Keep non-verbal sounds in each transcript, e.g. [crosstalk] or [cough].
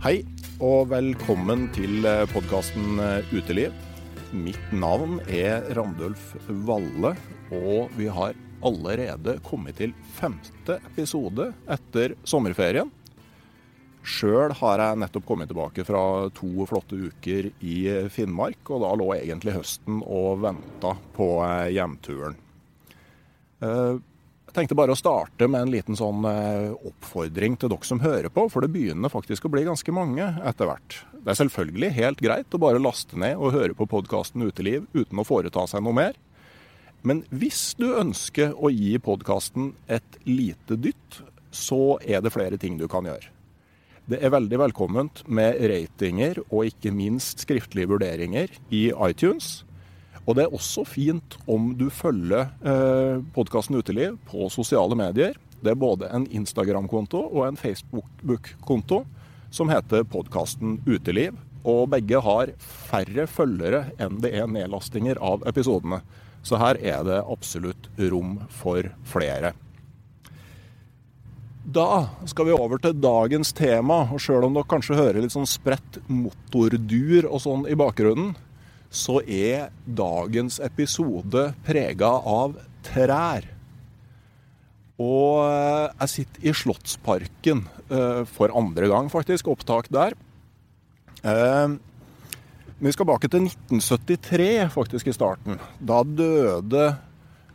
Hei og velkommen til podkasten Uteliv. Mitt navn er Randulf Valle, og vi har allerede kommet til femte episode etter sommerferien. Sjøl har jeg nettopp kommet tilbake fra to flotte uker i Finnmark, og da lå egentlig høsten og venta på hjemturen. Jeg tenkte bare å starte med en liten sånn eh, oppfordring til dere som hører på, for det begynner faktisk å bli ganske mange etter hvert. Det er selvfølgelig helt greit å bare laste ned og høre på podkasten Uteliv uten å foreta seg noe mer. Men hvis du ønsker å gi podkasten et lite dytt, så er det flere ting du kan gjøre. Det er veldig velkomment med ratinger og ikke minst skriftlige vurderinger i iTunes. Og det er også fint om du følger eh, podkasten Uteliv på sosiale medier. Det er både en Instagram-konto og en Facebook-konto som heter podkasten Uteliv. Og begge har færre følgere enn det er nedlastinger av episodene. Så her er det absolutt rom for flere. Da skal vi over til dagens tema. Og sjøl om dere kanskje hører litt sånn spredt motordur og sånn i bakgrunnen, så er dagens episode prega av trær. Og jeg sitter i Slottsparken for andre gang, faktisk. Opptak der. Vi skal tilbake til 1973, faktisk, i starten. Da døde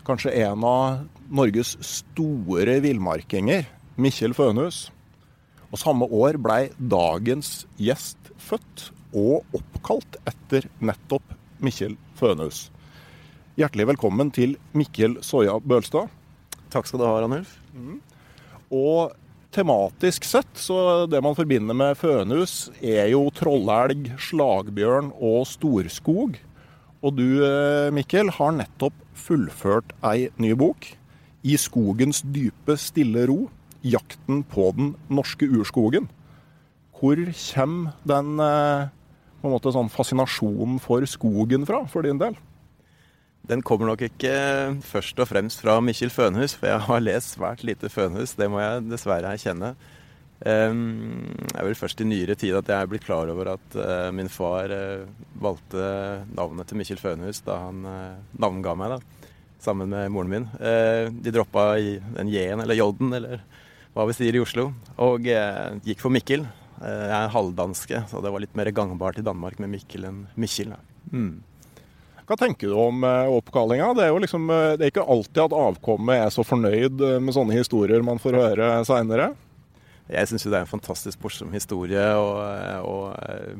kanskje en av Norges store villmarkinger, Mikkjel Fønhus. Og samme år blei dagens gjest født og oppkalt etter nettopp Mikkjel Fønhus. Hjertelig velkommen til Mikkel Soya Bølstad. Takk skal du ha, Ranulf. Og tematisk sett, så det man forbinder med Fønhus, er jo trollelg, slagbjørn og storskog. Og du, Mikkel, har nettopp fullført ei ny bok. I skogens dype, stille ro. Jakten på den norske urskogen. Hvor kommer den på en måte sånn fascinasjonen for skogen fra, for din del? Den kommer nok ikke først og fremst fra Mikkjel Fønhus, for jeg har lest svært lite Fønhus. Det må jeg dessverre erkjenne. Det er vel først i nyere tid at jeg er blitt klar over at min far valgte navnet til Mikkjel Fønhus da han navnga meg, da, sammen med moren min. De droppa den J-en, eller J-en, eller hva vi sier i Oslo, og gikk for Mikkel. Jeg er halvdanske, så det var litt mer gangbart i Danmark med Mikkel enn Mikkjel. Mm. Hva tenker du om oppkallinga? Det er jo liksom, det er ikke alltid at avkommet er så fornøyd med sånne historier man får høre seinere. jeg syns det er en fantastisk morsom historie å,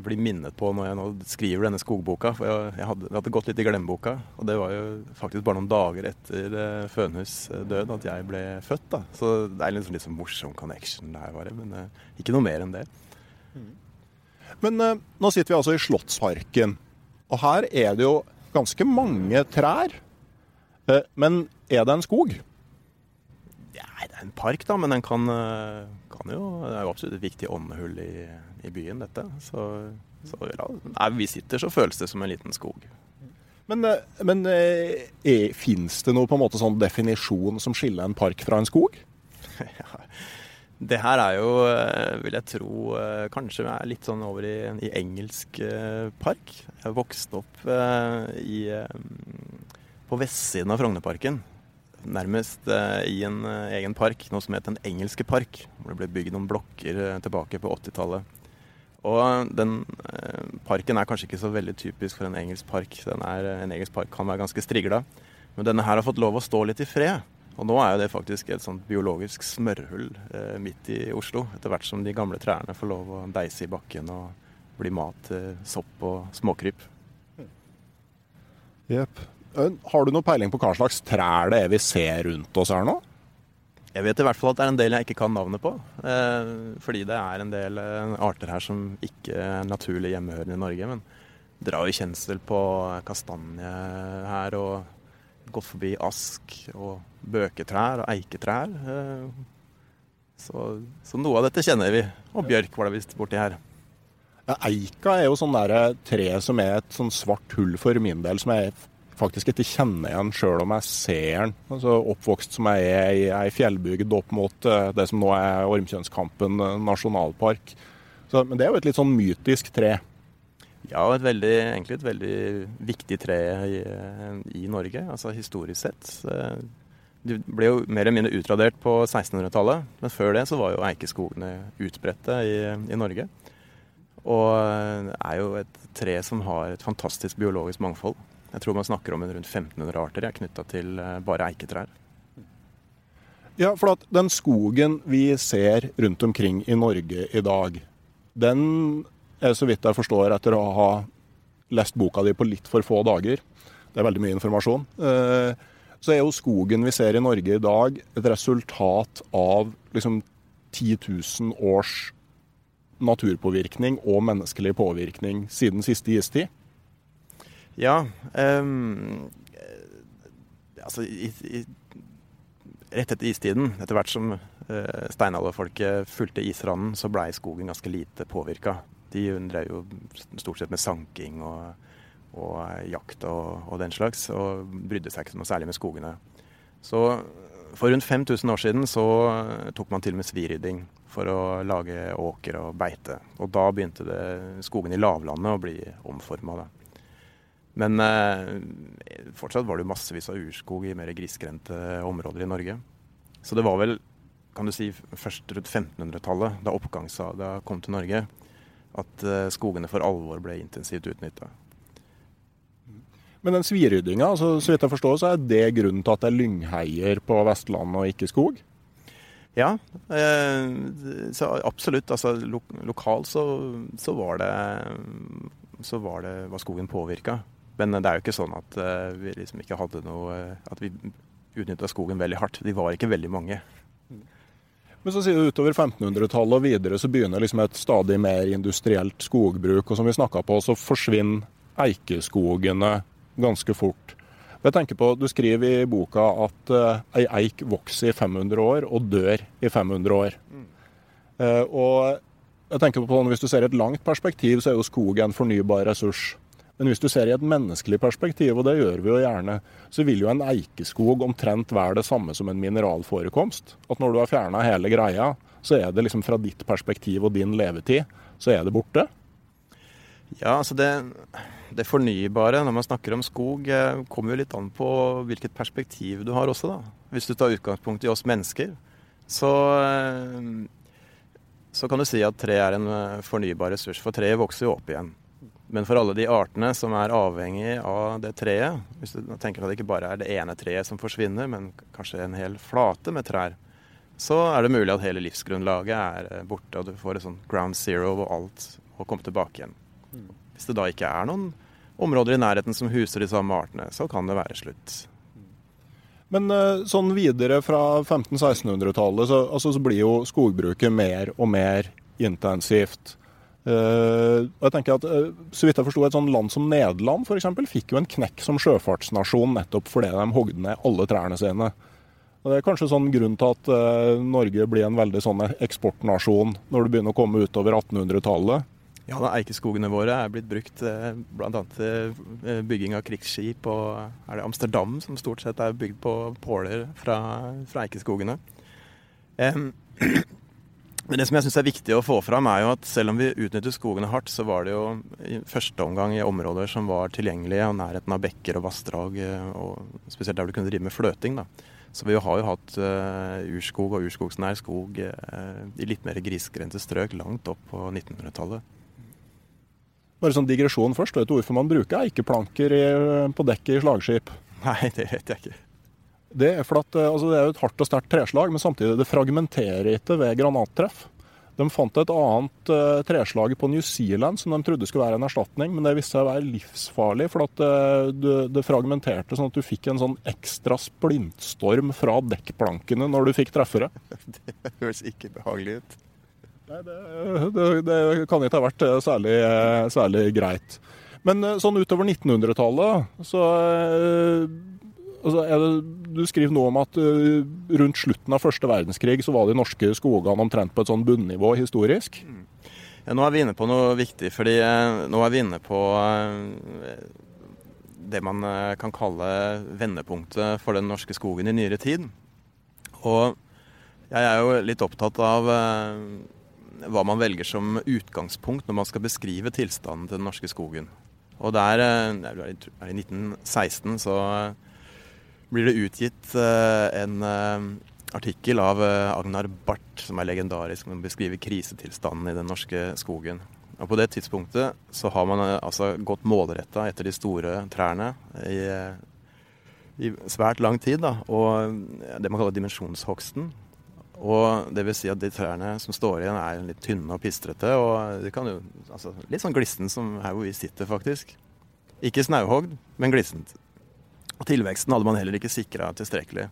bli minnet på når jeg nå skriver denne skogboka. For jeg, jeg hadde, jeg, hadde gått litt i glemmeboka. Og det var jo faktisk bare noen dager etter Fønhus død at jeg ble født. da. Så det er en litt sånn morsom connection der, bare. Men ikke noe mer enn det. Men eh, nå sitter vi altså i Slottsparken. Og her er det jo ganske mange trær. men er det en skog? Nei, det er en park, da, men den kan kan jo, det er jo absolutt et viktig åndehull i, i byen, dette. Så, så ja, nei, vi sitter, så føles det som en liten skog. Men, eh, men eh, fins det noe på en måte sånn definisjon som skiller en park fra en skog? [laughs] [laughs] ja, det her er jo, eh, vil jeg tro, eh, kanskje er litt sånn over i, i engelsk park. Jeg vokste opp i, på vestsiden av Frognerparken nærmest eh, i en eh, egen park, noe som het Den engelske park. Hvor det ble bygd noen blokker eh, tilbake på 80-tallet. Og den parken er kanskje ikke så veldig typisk for en engelsk park. Er, en engelsk park kan være ganske strigla. Men denne her har fått lov å stå litt i fred. Og nå er jo det faktisk et sånt biologisk smørhull eh, midt i Oslo. Etter hvert som de gamle trærne får lov å deise i bakken og bli mat til sopp og småkryp. Jepp. Har du noe peiling på hva slags trær det er vi ser rundt oss her nå? Jeg vet i hvert fall at det er en del jeg ikke kan navnet på. Eh, fordi det er en del eh, arter her som ikke er naturlig hjemmehørende i Norge. Men drar jo kjensel på kastanje her, og gått forbi ask og bøketrær og eiketrær. Eh, så, så, noe av dette kjenner vi. Og bjørk var det visst borti her. Ja, eika er jo sånn der tre som er et sånn svart hull for min del, som jeg faktisk ikke kjenner igjen sjøl om jeg ser den. Altså, oppvokst som jeg er i ei fjellbygd opp mot uh, det som nå er Ormtjønskampen nasjonalpark. Så, men det er jo et litt sånn mytisk tre. Ja, et veldig, egentlig et veldig viktig tre i, i Norge, altså historisk sett. Det ble jo mer eller mindre utradert på 1600-tallet, men før det så var jo eikeskogene utbredte i, i Norge. Og er jo et tre som har et fantastisk biologisk mangfold. Jeg tror man snakker om en rundt 1500 arter knytta til eh, bare eiketrær. Ja, for at den skogen vi ser rundt omkring i Norge i dag, den så vidt jeg forstår etter å ha lest boka di på litt for få dager, det er veldig mye informasjon, eh, så er jo skogen vi ser i Norge i dag et resultat av liksom 10 000 års naturpåvirkning og menneskelig påvirkning siden siste istid. Ja. Um, altså i, i, Rett etter istiden, etter hvert som uh, steinalderfolket fulgte isranden, så blei skogen ganske lite påvirka. De drev jo stort sett med sanking og, og jakt og, og, den slags, og brydde seg ikke noe særlig med skogene. Så for rundt 5000 år siden så tok man til med svirydding for å lage åker og beite. Og da begynte det, skogen i lavlandet å bli omforma. Men eh, fortsatt var det massevis av urskog i mer grisgrendte områder i Norge. Så det var vel, kan du si, først rundt 1500-tallet, da oppgangssaga kom til Norge, at eh, skogene for alvor ble intensivt utnytta. Men den sviryddinga, altså, så vidt jeg forstår, så er det grunnen til at det er lyngheier på Vestlandet og ikke skog? Ja, eh, så absolutt. Altså, lo lokalt så, så, var det så var, det, var skogen påvirka. Men det er jo ikke sånn at uh, vi liksom ikke hadde noe At vi utnytta skogen veldig hardt. De var ikke veldig mange. Men så sier du utover 1500-tallet og videre så begynner liksom et stadig mer industrielt skogbruk. Og som vi snakka på, så forsvinner eikeskogene ganske fort. Jeg tenker på, Du skriver i boka at uh, ei eik vokser i 500 år og dør i 500 år. Mm. Uh, og jeg tenker på, Hvis du ser et langt perspektiv, så er jo skog en fornybar ressurs. Men hvis du ser i et menneskelig perspektiv, og det gjør vi jo gjerne, så vil jo en eikeskog omtrent være det samme som en mineralforekomst. At når du har fjerna hele greia, så er det liksom fra ditt perspektiv og din levetid, så er det borte. Ja, altså det, det fornybare når man snakker om skog, eh, kommer jo litt an på hvilket perspektiv du har også, da. Hvis du tar utgangspunkt i oss mennesker, så, eh, så kan du si at tre er en eh, fornybar ressurs. For treet vokser jo opp igjen. Men for alle de artene som er avhengig av det treet, hvis du tenker at det ikke bare er det ene treet som forsvinner, men kanskje en hel flate med trær, så er det mulig at hele livsgrunnlaget er eh, borte, og du får et sånt ground zero og alt og komme tilbake igjen. Hvis det da ikke er noen områder i nærheten som huser de samme artene, så kan det være slutt. Men eh, sånn videre fra 1500-1600-tallet så, altså, så, blir jo skogbruket mer og mer intensivt. Uh, og jeg tenker at uh, Så vidt jeg forsto, et sånt land som Nederland for eksempel, fikk jo en knekk som sjøfartsnasjon nettopp fordi de hogde ned alle trærne sine. Og Det er kanskje sånn grunn til at uh, Norge blir en veldig sånn eksportnasjon når det begynner å komme utover 1800-tallet. Ja, da Eikeskogene våre er blitt brukt bl.a. til bygging av krigsskip. Og er det Amsterdam som stort sett er bygd på påler fra, fra eikeskogene. Um, [clears throat] Men det som jeg syns er viktig å få fram, er jo at selv om vi utnyttet skogene hardt, så var det jo i første omgang i områder som var tilgjengelige, og nærheten av bekker og vassdrag, eh, og spesielt der du kunne drive med fløting. da. Så vi har jo hatt uh, urskog og urskogsnær skog uh, i litt mer grisgrendte strøk langt opp på 1900-tallet. Bare sånn digresjon først. Vet du hvorfor man bruker eikeplanker i, på dekket i slagskip? Nei, det vet jeg ikke. Det er, for at, eh, altså det er jo et hardt og sterkt treslag, men samtidig det fragmenterer ikke ved granattreff. De fant et annet uh, treslag på New Zealand som de trodde skulle være en erstatning, men det viste seg å være livsfarlig. For at uh, det, det, fragmenterte sånn at du fikk en sånn ekstra splintstorm fra dekkplankene når du fikk treffere. [laughs] Det høres ikke behagelig ut. Nei, det, det, det kan ikke ha vært særlig, særlig greit. Men sånn utover 1900-tallet så altså, det, Du skriver nå om at uh, rundt slutten av første verdenskrig så var de norske skogene omtrent på et sånn bunnivå historisk. Mm. Ja, nå er vi inne på noe viktig, fordi uh, nå er vi inne på uh, det man kan kalle vendepunktet for den norske skogen i nyere tid. Og jeg er jo litt opptatt av hva man velger som utgangspunkt når man skal beskrive tilstanden til den norske skogen. Og der, I 1916 så blir det utgitt eh, en eh, artikkel av eh, Agnar Barth, som er legendarisk, som beskriver krisetilstanden i den norske skogen. Og På det tidspunktet så har man altså gått målretta etter de store trærne i, i svært lang tid. Da, og det man kaller dimensjonshogsten. Og det vil si at de trærne som står igjen, er litt tynne og pistrete. Og de kan jo, altså, litt sånn glissent som her hvor vi sitter, faktisk. Ikke snauhogd, men glissent. Og tilveksten hadde man heller ikke sikra tilstrekkelig.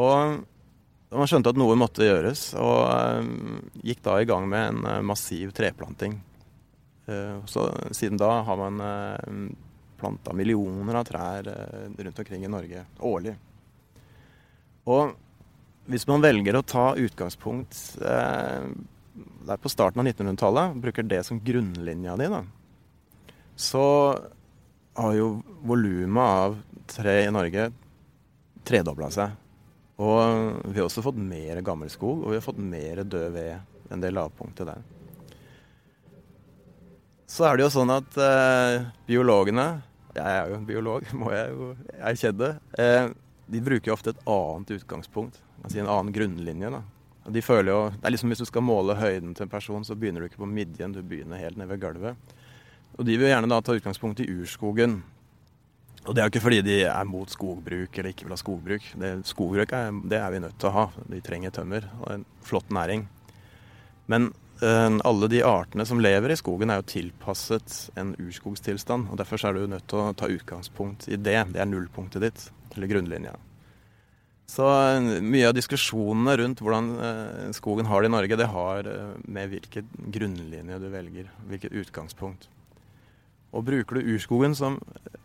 Og man skjønte at noe måtte gjøres, og um, gikk da i gang med en uh, massiv treplanting. Uh, så siden da har man planta millioner av trær rundt omkring i Norge årlig. Og hvis man velger å ta utgangspunkt der på starten av 1900-tallet, bruker det som grunnlinja di, da, så har jo volumet av tre i Norge tredobla seg. Og vi har også fått mer gammelskog, og vi har fått mer død ved enn det lavpunktet der. Så er det jo sånn at eh, biologene Jeg er jo en biolog, må jeg jo erkjenne. Eh, de bruker jo ofte et annet utgangspunkt, altså en annen grunnlinje. da. De føler jo, det er liksom Hvis du skal måle høyden til en person, så begynner du ikke på midjen, du begynner helt nede ved gulvet. Og de vil gjerne da ta utgangspunkt i urskogen. Og det er jo ikke fordi de er mot skogbruk eller ikke vil ha skogbruk. Det, skogbruk er, det er vi nødt til å ha. De trenger tømmer og en flott næring. Men øh, alle de artene som lever i skogen er jo tilpasset en urskogstilstand. og Derfor er du nødt til å ta utgangspunkt i det. Det er nullpunktet ditt, eller grunnlinja. Så øh, mye av diskusjonene rundt hvordan øh, skogen har det i Norge, det har med hvilken grunnlinje du velger, hvilket utgangspunkt. Og bruker du urskogen som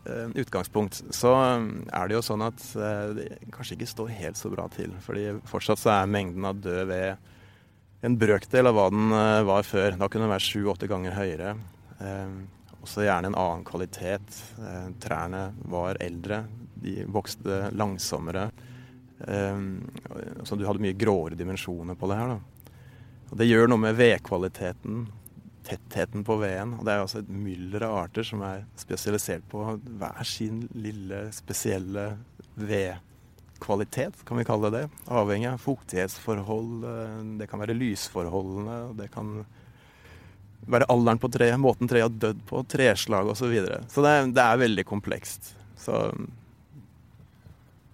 uh, utgangspunkt, så eh, er det jo sånn at uh, det kanskje ikke står helt så bra til. fordi fortsatt så er mengden av død ved en brøkdel av hva den var før. Da kunne den være sju-åtte ganger høyere. også gjerne en annen kvalitet. trærne var eldre. De vokste langsommere. så du hadde mye gråere dimensjoner på det her. da. Og det gjør noe med vedkvaliteten tettheten på veden. Og det er altså et mylder av arter som er spesialisert på hver sin lille, spesielle vedkvalitet, kan vi kalle det. det. Avhengig av fuktighetsforhold, eh, det kan være lysforholdene, det kan være alderen på treet, måten treet har dødd på, treslag osv. Så, videre. så det, det er veldig komplekst. Så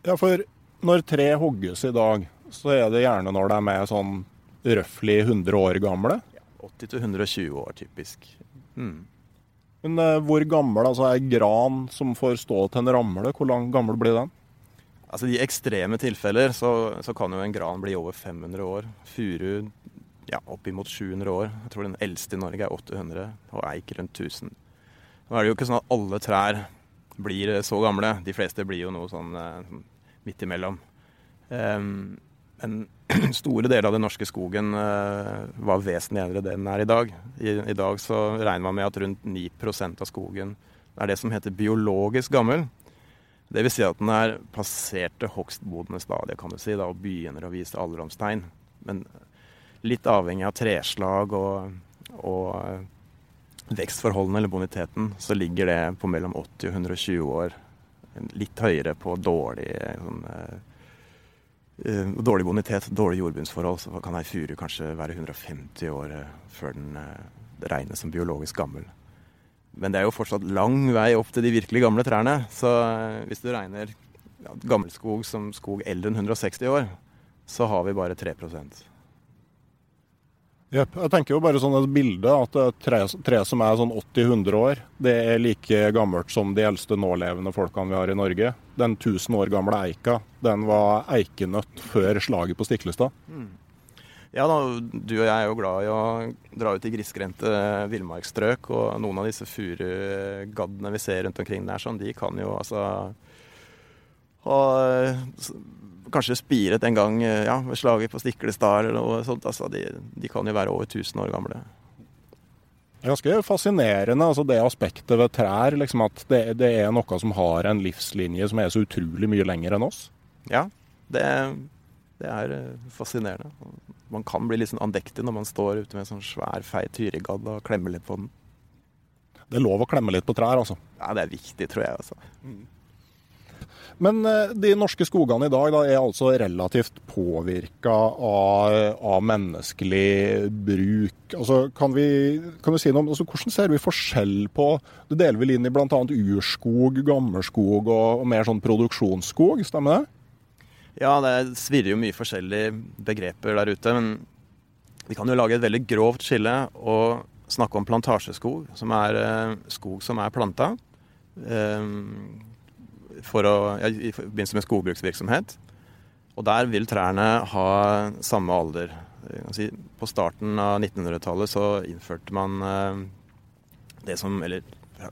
Ja, for når tre hogges i dag, så er det gjerne når de er sånn røftlig 100 år gamle. 80 til 120 år, typisk. Mm. Men uh, hvor gammel altså er gran som får stå til en ramle? Hvor lang gammel blir den? Altså I ekstreme tilfeller så, så, kan jo en gran bli over 500 år. Furu ja, oppimot 700 år. Jeg tror den eldste i Norge er 800, og eik rundt 1000. Nå er det jo ikke sånn at alle trær blir så gamle. De fleste blir jo noe sånn eh, midt imellom. Um, men [clears throat] store deler av den norske skogen uh, var vesentlig eldre enn den er i dag. I, I, dag så regner man med at rundt 9% av skogen er det som heter biologisk gammel. Dvs. Si at den er passerte hogstmodne stadier, kan du si, da, og begynner å vise alderdomstegn. Men litt avhengig av treslag og, og uh, vekstforholdene eller boniteten, så ligger det på mellom 80 og 120 år. Litt høyere på dårlig sånn, uh, uh, dårlig bonitet, dårlig jordbunnsforhold, så kan ei furu kanskje være 150 år uh, før den uh, regnes som biologisk gammel. Men det er jo fortsatt lang vei opp til de virkelig gamle trærne. Så hvis du regner ja, gammelskog som skog eldre enn 160 år, så har vi bare 3 Yep. Jeg tenker jo bare sånn et bilde at et tre, tre som er sånn 80-100 år, det er like gammelt som de eldste nålevende folkene vi har i Norge. Den 1000 år gamle eika, den var eikenøtt før slaget på Stiklestad. Mm. Ja da, du og jeg er jo glad i å dra ut i grisgrendte villmarksstrøk, og noen av disse furugaddene vi ser rundt omkring der, sånn, de kan jo altså ha kanskje spiret en gang eh, ja, ved slaget på Stiklestad eller noe sånt. Altså, de, de, kan jo være over 1000 år gamle. Ganske fascinerende altså det aspektet ved trær. Liksom at det, det, er noe som har en livslinje som er så utrolig mye lenger enn oss. Ja, det, det er eh, fascinerende. Man kan bli litt sånn andektig når man står ute med en sånn svær, feit tyregadd og klemmer litt på den. Det er lov å klemme litt på trær, altså? Ja, det er viktig, tror jeg. altså. Mm. Men eh, de norske skogene i dag da, er altså relativt påvirka av, av, menneskelig bruk. Altså, kan, vi, kan vi si noe om altså, Hvordan ser vi forskjell på Det deler vel inn i bl.a. urskog, gammelskog og, og mer sånn produksjonsskog, stemmer det? Ja, det svirrer jo mye forskjellige begreper der ute. Men vi kan jo lage et veldig grovt skille og snakke om plantasjeskog, som er eh, skog som er planta. Um, for å, i forbindelse med skogbruksvirksomhet. Og der vil trærne ha samme alder. Si, på starten av 1900-tallet så innførte man eh, det som Eller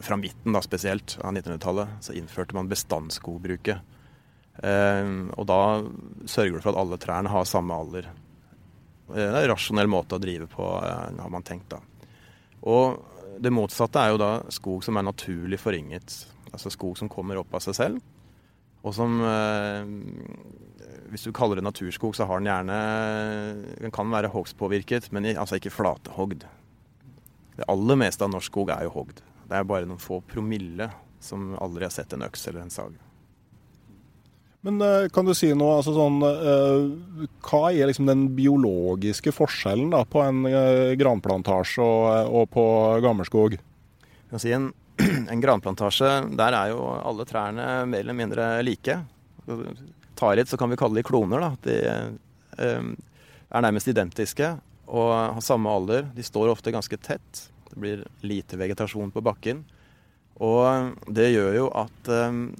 fra midten da spesielt av 1900-tallet så innførte man bestandsskogbruket. Eh, og da sørger du for at alle trærne har samme alder. Det er en rasjonell måte å drive på, eh, har man tenkt da. Og det motsatte er jo da skog som er naturlig forringet. Altså skog som kommer opp av seg selv. Og som eh, Hvis du kaller det naturskog, så har den gjerne Den kan være hogstpåvirket, men altså ikke flatehogd. Det aller meste av norsk skog er jo hogd. Det er bare noen få promille som aldri har sett en øks eller en sag. Men eh, kan du si noe altså sånn, uh, Hva er liksom den biologiske forskjellen da, på en granplantasje og, og på gammelskog? Si en, [clears throat] en, granplantasje, der er jo alle trærne mer eller mindre like. Tar litt, så kan vi kalle de kloner. Da. De uh, er nærmest identiske og har samme alder. De står ofte ganske tett. Det blir lite vegetasjon på bakken. Og det gjør jo at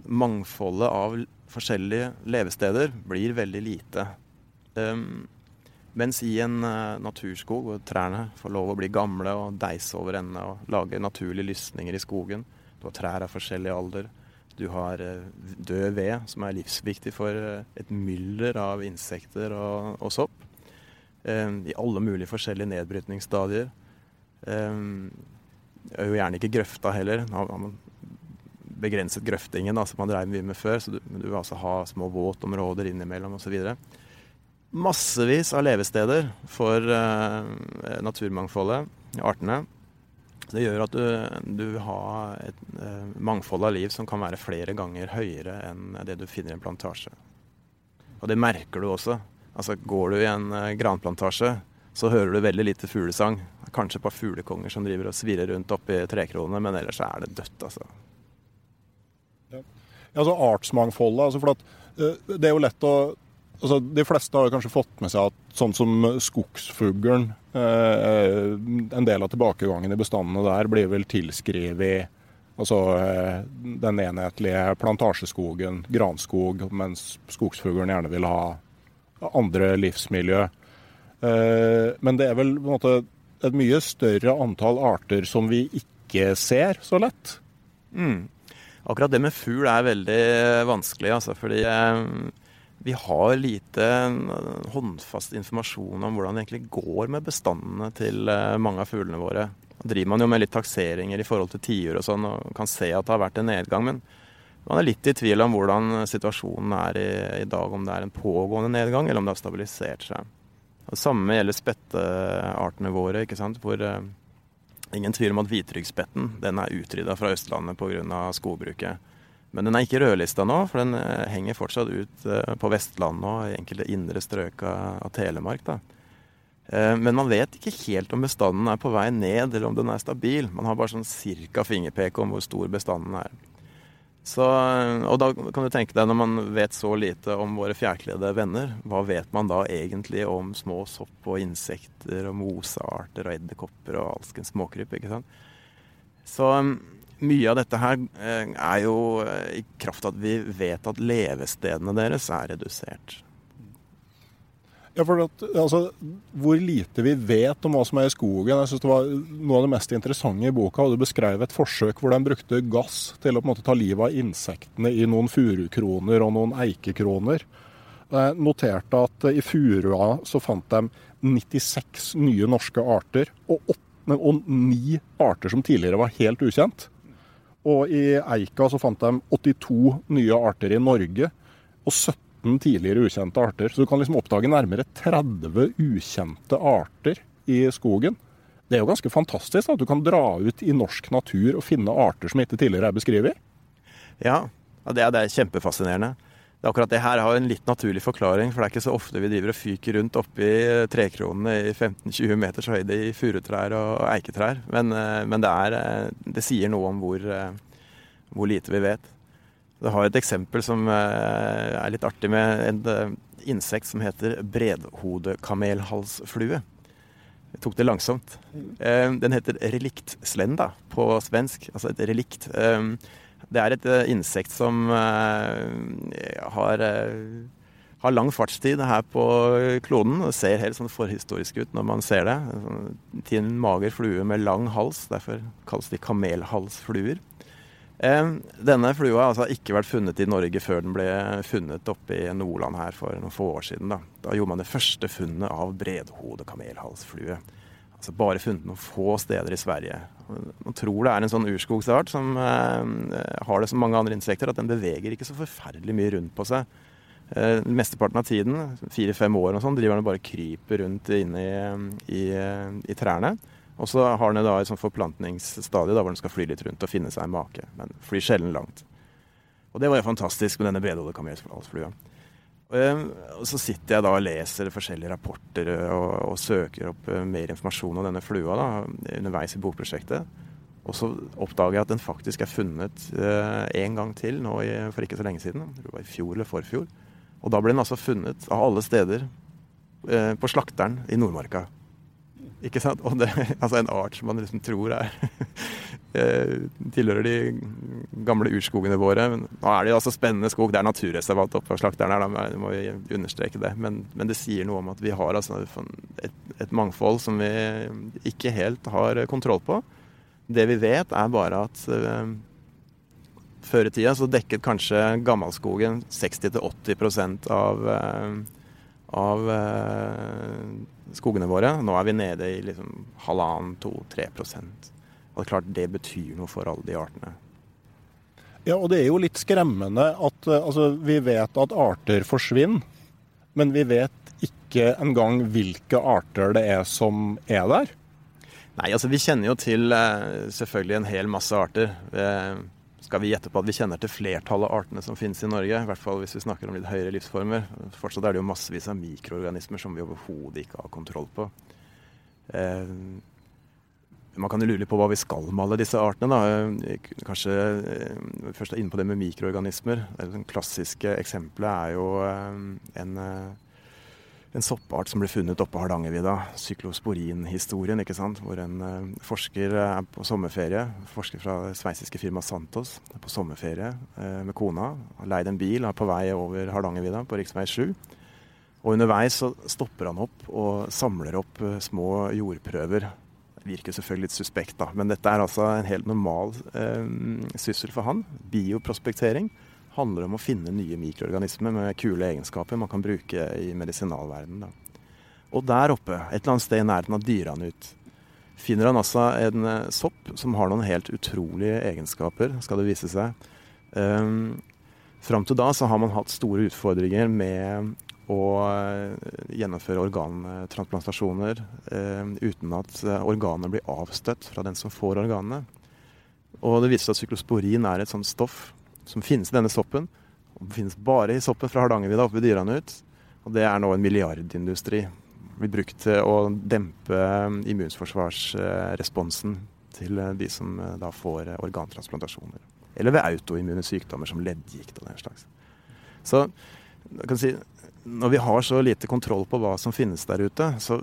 mangfoldet av forskjellige levesteder blir veldig lite. Um, mens i en uh, naturskog hvor trærne får lov å bli gamle og deise over ende og lage naturlige lysninger i skogen Du har trær av forskjellig alder. Du har uh, død ved, som er livsviktig for uh, et mylder av insekter og, og sopp. I alle mulige forskjellige nedbrytningsstadier. Det er jo gjerne ikke grøfta heller. Nå har begrenset grøftingen da, som man drev mye med før. Så du, du vil altså ha små våtområder innimellom osv. Massevis av levesteder for uh, naturmangfoldet, artene. Det gjør at du, du har et uh, mangfold av liv som kan være flere ganger høyere enn det du finner i en plantasje. Og det merker du også. Altså Går du i en uh, granplantasje, så hører du veldig lite fuglesang. Kanskje et par fuglekonger som driver og svirrer rundt oppi trekronene, men ellers er det dødt, altså. Altså artsmangfoldet. Altså for at, det er jo lett å altså, De fleste har kanskje fått med seg at sånn som skogsfuglen eh, En del av tilbakegangen i bestandene der blir vel tilskrevet altså, eh, den enhetlige plantasjeskogen, granskog, mens skogsfuglen gjerne vil ha andre livsmiljø. Eh, men det er vel på en måte et mye større antall arter som vi ikke ser så lett. Mm. Akkurat det med fugl er veldig vanskelig, altså, fordi eh, vi har lite eh, håndfast informasjon om hvordan det egentlig går med bestandene til eh, mange av fuglene våre. Da driver man jo med litt takseringer i forhold til tiur og sånn, og kan se at det har vært en nedgang. Men man er litt i tvil om hvordan situasjonen er i, i dag, om det er en pågående nedgang, eller om det har stabilisert seg. Det samme gjelder spetteartene våre, ikke sant? hvor eh, ingen tvil om at hvitryggspetten er utrydda fra Østlandet pga. skogbruket. Men den er ikke rødlista nå, for den eh, henger fortsatt ut eh, på Vestlandet og i enkelte indre strøk av, Telemark. da. Eh, men man vet ikke helt om bestanden er på vei ned, eller om den er stabil. Man har bare sånn cirka fingerpeke om hvor stor bestanden er. Så, og da kan du tenke deg, når man vet så lite om våre fjærkledde venner, hva vet man da egentlig om små sopp og insekter og mosearter og edderkopper og alskens småkryp? ikke sant? Så mye av dette her eh, er jo eh, i kraft av at vi vet at levestedene deres er redusert. Ja, for at, altså, Hvor lite vi vet om hva som er i skogen. jeg synes det var Noe av det mest interessante i boka, og du beskrev et forsøk hvor de brukte gass til å på en måte ta livet av insektene i noen furukroner og noen eikekroner. Jeg noterte at i furua så fant de 96 nye norske arter, og, 8, og 9 arter som tidligere var helt ukjent. Og i eika så fant de 82 nye arter i Norge, og 17 tidligere ukjente arter. Så du kan liksom oppdage nærmere 30 ukjente arter i skogen. Det er jo ganske fantastisk at du kan dra ut i norsk natur og finne arter som ikke tidligere er beskrevet. Ja, det er, det er kjempefascinerende. Det akkurat det her har en litt naturlig forklaring, for det er ikke så ofte vi driver og fyker rundt oppi trekronene i 15-20 meters høyde i furutrær og eiketrær. Men, eh, men det, er, eh, det, sier noe om hvor, eh, hvor lite vi vet. Det har et eksempel som eh, er litt artig, med en eh, insekt som heter bredhodekamelhalsflue. Jeg tok det langsomt. Eh, den heter reliktslenda på svensk, altså et relikt. Det er et insekt som har, har lang fartstid her på kloden. Det ser helt sånn forhistorisk ut når man ser det. Sånn, til en mager flue med lang hals. Derfor kalles de kamelhalsfluer. Denne flua har altså ikke vært funnet i Norge før den ble funnet oppe i Nordland her for noen få år siden. Da, da gjorde man det første funnet av bredhode kamelhalsflue. Altså bare funnet noen få steder i Sverige. Man tror det er en sånn urskogsart som eh, har det som mange andre insekter, at den beveger ikke så forferdelig mye rundt på seg. Eh, mesteparten av tiden, fire-fem år og sånn, driver den bare kryper rundt inne i, i, i trærne. Og så har den da et sånt forplantningsstadie hvor den skal fly litt rundt og finne seg en make. Men flyr sjelden langt. Og det var jo fantastisk med denne bredhodet kamelhalsflua. Og så sitter jeg da og leser forskjellige rapporter og, og søker opp eh, mer informasjon om denne flua da, underveis i bokprosjektet. Og så oppdager jeg at den faktisk er funnet uh, en gang til nå i, for ikke så lenge siden. Det var i fjor eller forfjor. Og da ble den altså funnet av alle steder på slakteren i Nordmarka. Ikke sant? Og det, [laughs] altså en art som man liksom tror er [laughs] eh, tilhører de gamle urskogene våre. Men nå er det jo altså spennende skog. Det er naturreservat oppe av slakteren her, da må vi understreke det. Men, men, det sier noe om at vi har altså et, et, mangfold som vi ikke helt har kontroll på. Det vi vet, er bare at uh, før i tida så dekket kanskje gammelskogen 60-80 av, uh, av uh, skogene våre. Nå er vi nede i liksom halvannen, to, tre prosent. Og det er klart det betyr noe for alle de artene. Ja, og det er jo litt skremmende at eh, altså, vi vet at arter forsvinner, men vi vet ikke engang hvilke arter det er som er der. Nei, altså vi kjenner jo til eh, selvfølgelig en hel masse arter. Eh, skal vi gjette på at vi kjenner til flertallet av artene som finnes i Norge. I hvert fall hvis vi snakker om litt høyere livsformer. Fortsatt er det jo massevis av mikroorganismer som vi overhodet ikke har kontroll på. Eh, man kan jo lure på hva vi skal med alle disse artene. Da. Kanskje først er inne på det med mikroorganismer. Det klassiske eksempelet er jo en en soppart som ble funnet oppe på Hardangervidda. Syklosporin-historien, ikke sant. Hvor en uh, forsker er på sommerferie. Forsker fra det sveitsiske firmaet Santos er på sommerferie uh, med kona. Har leid en bil, er på vei over Hardangervidda på rv. 7. Og underveis så stopper han opp og samler opp uh, små jordprøver. Det virker selvfølgelig litt suspekt, da, men dette er altså en helt normal syssel for han. Bioprospektering handler om å finne nye mikroorganismer med kule egenskaper man kan bruke i medisinalverdenen. Og der oppe, et eller annet sted i nærheten av Dyranut, finner han altså en eh, sopp som har noen helt utrolige egenskaper, skal det vise seg. Um, Fram til da så har man hatt store utfordringer med å eh, gjennomføre organtransplantasjoner uh, uten at organet blir avstøtt fra den som får organene. Og det viser seg at syklosporin er et sånt stoff som finnes i denne soppen. Og finnes bare i soppen fra Hardangervidda oppe ved Dyranut. Og det er nå en milliardindustri. Blir brukt til å dempe immunforsvarsresponsen til de som eh, da får eh, organtransplantasjoner. Eller ved autoimmune sykdommer som leddgikt og den slags. Så si, når vi har så lite kontroll på hva som finnes der ute, så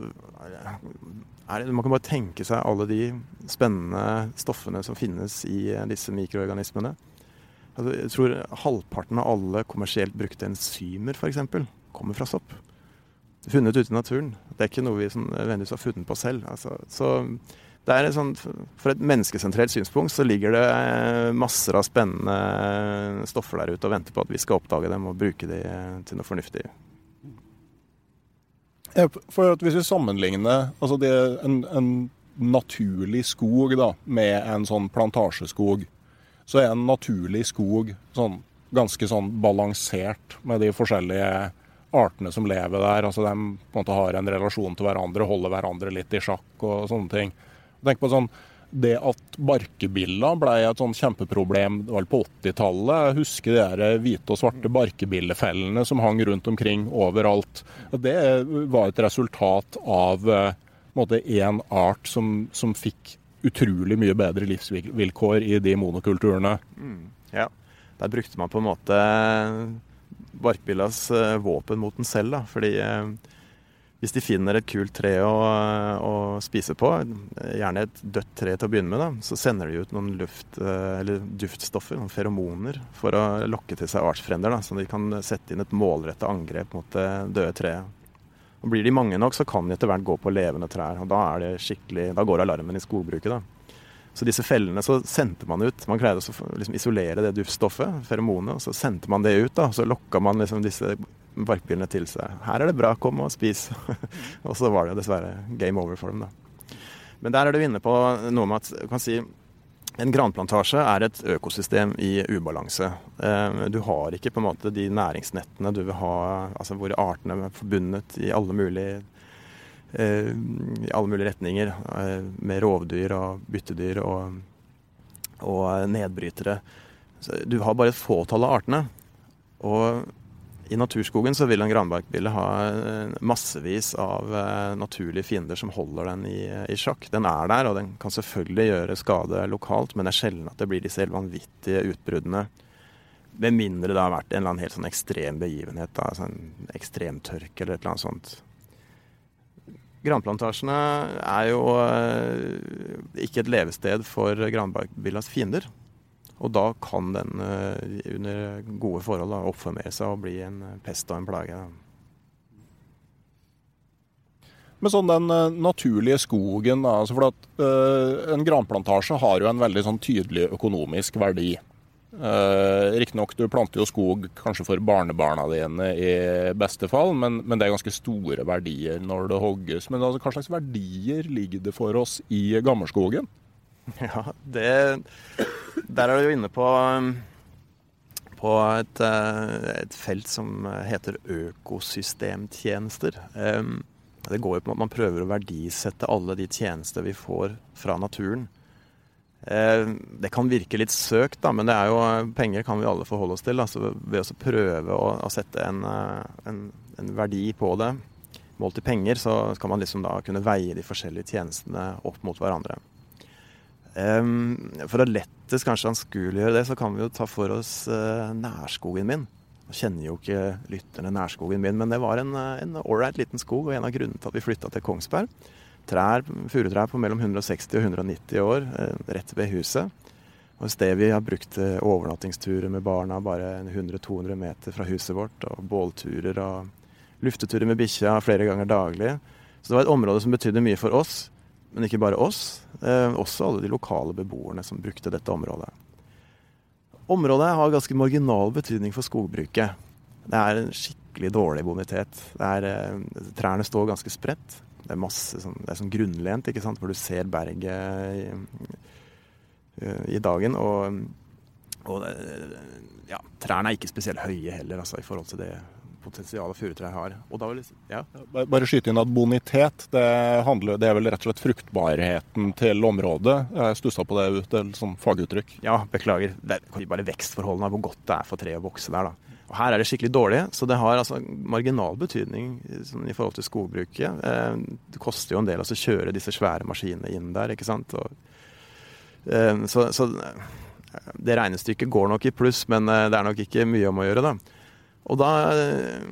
er det, man kan bare tenke seg alle de spennende stoffene som finnes i eh, disse mikroorganismene. Altså, jeg tror halvparten av alle kommersielt brukte enzymer f.eks. kommer fra sopp. Funnet ute i naturen. Det er ikke noe vi nødvendigvis har funnet på selv. Altså, så det er sånn, For et menneskesentrert synspunkt så ligger det eh, masser av spennende stoffer der ute og venter på at vi skal oppdage dem og bruke dem til noe fornuftig. For Hvis vi sammenligner altså en, en naturlig skog da, med en sånn plantasjeskog, så er en naturlig skog sånn, ganske sånn balansert med de forskjellige artene som lever der. Altså De en har en relasjon til hverandre, holder hverandre litt i sjakk og sånne ting. Tenk på sånn, Det at barkebilla ble et sånn kjempeproblem det var på 80-tallet. Jeg husker de hvite og svarte barkebillefellene som hang rundt omkring overalt. Det var et resultat av én eh, art som, som fikk utrolig mye bedre livsvilkår i de monokulturene. Mm, ja, der brukte man på en måte barkbillas eh, våpen mot den selv. da, fordi eh, hvis de finner et kult tre å, å, spise på, gjerne et dødt tre til å begynne med, da, så sender de ut noen luft, eh, duftstoffer, noen feromoner, for å lokke til seg artsfrender. Da, så de kan sette inn et målrettet angrep mot det døde treet. Og Blir de mange nok, så kan de etter hvert gå på levende trær. og Da, er det da går alarmen i skogbruket. da. Så disse fellene så sendte man ut. Man greide å liksom isolere det duftstoffet, feromonet, og så sendte man det ut. da, og Så lokka man liksom disse barkbillene til seg. 'Her er det bra, kom og spis.' [laughs] og så var det dessverre game over for dem. da. Men der er du inne på noe med at kan si, en granplantasje er et økosystem i ubalanse. Eh, du har ikke på en måte de næringsnettene du vil ha, altså hvor artene er forbundet i alle mulige, eh, i alle mulige retninger. Eh, med rovdyr og byttedyr og, og nedbrytere. du har bare et fåtall av artene. Og i naturskogen så vil en granbarkbille ha eh, massevis av eh, naturlige fiender som holder den i, i, sjakk. Den er der, og den kan selvfølgelig gjøre skade lokalt, men det er sjelden at det blir disse helt vanvittige utbruddene. Med mindre det har vært en eller annen helt sånn ekstrem begivenhet, da, sånn ekstremtørke eller et eller annet sånt. Granplantasjene er jo eh, ikke et levested for granbarkbillas fiender. Og da kan den eh, under gode forhold oppformere seg og bli en eh, pest og en plage. Men sånn den uh, naturlige skogen, da, altså for at uh, En granplantasje har jo en veldig sånn tydelig økonomisk verdi. Uh, Riktignok, du planter jo skog kanskje for barnebarna dine i beste fall, men, men det er ganske store verdier når det hogges. Men altså, hva slags verdier ligger det for oss i gammelskogen? [laughs] Ja, det Der er du inne på, um, på et, uh, et, felt som heter økosystemtjenester. Um, det går jo på at man prøver å verdisette alle de tjenester vi får fra naturen. Um, det kan virke litt søkt, da, men det er jo, penger kan vi alle forholde oss til. Altså ved å prøve å, sette en, en, en, verdi på det, målt i penger, så kan man liksom da kunne veie de forskjellige tjenestene opp mot hverandre. For å lettest kanskje anskueliggjøre det, så kan vi jo ta for oss uh, nærskogen min. Jeg kjenner jo ikke lytterne nærskogen min, men det var en, en ålreit liten skog, og en av grunnene til at vi flytta til Kongsberg. Trær, Furutrær på mellom 160 og 190 år uh, rett ved huset. Og et sted vi har brukt overnattingsturer med barna bare 100-200 meter fra huset vårt, og bålturer og lufteturer med bikkja flere ganger daglig. Så det var et område som betydde mye for oss, men ikke bare oss. Eh, også alle de lokale beboerne som brukte dette området. Området har ganske marginal betydning for skogbruket. Det er en skikkelig dårlig bonitet. Er, eh, trærne står ganske spredt. Det er masse sånn, det er sånn grunnlent, ikke sant? hvor du ser berget i, i dagen. Og, og ja, trærne er ikke spesielt høye heller, altså, i forhold til det potensialet furutrær har. Liksom, ja. Bare skyte inn at bonitet, det, handler, det, er vel rett og slett fruktbarheten til området. Jeg stussa på det ut, er sånn faguttrykk. Ja, beklager. Det er bare vekstforholdene, hvor godt det er for treet å vokse der. da. Og Her er det skikkelig dårlig, så det har altså marginal betydning sånn, i forhold til skogbruket. Eh, det koster jo en del altså, å kjøre disse svære maskinene inn der, ikke sant. Og, eh, så, så det regnestykket går nok i pluss, men eh, det er nok ikke mye om å gjøre, da. Og da eh,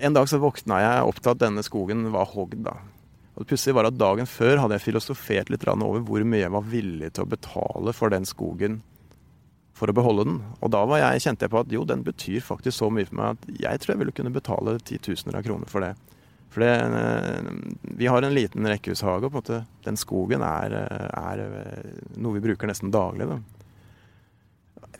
En dag så våkna jeg opp til at denne skogen var hogd, da. Og det pussige var at dagen før hadde jeg filosofert litt over hvor mye jeg var villig til å betale for den skogen for å beholde den. Og da jeg, kjente jeg på at jo, den betyr faktisk så mye for meg at jeg tror jeg ville kunne betale titusener av kroner for det. For det, eh, vi har en liten rekkehushage, og på en måte, den skogen er, er, noe vi bruker nesten daglig. Da.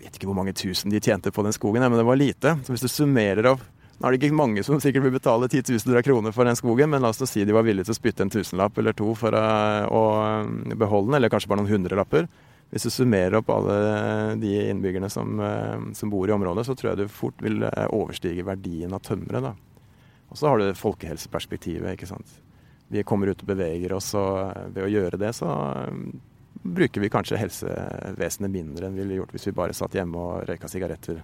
Jeg vet ikke hvor mange tusen de tjente på den skogen, men det var lite. Så hvis du summerer opp Nå er det ikke mange som sikkert vil betale titusener av kroner for den skogen, men la oss si de var villige til å spytte en tusenlapp eller to for å, å beholde den, eller kanskje bare noen hundrelapper. Hvis du summerer opp alle de innbyggerne som, som, bor i området, så tror jeg du fort vil overstige verdien av tømmeret. Og så har du folkehelseperspektivet, ikke sant. Vi kommer ut og beveger oss, og ved å gjøre det så bruker vi kanskje helsevesenet mindre enn vi ville gjort hvis vi bare satt hjemme og røyka sigaretter.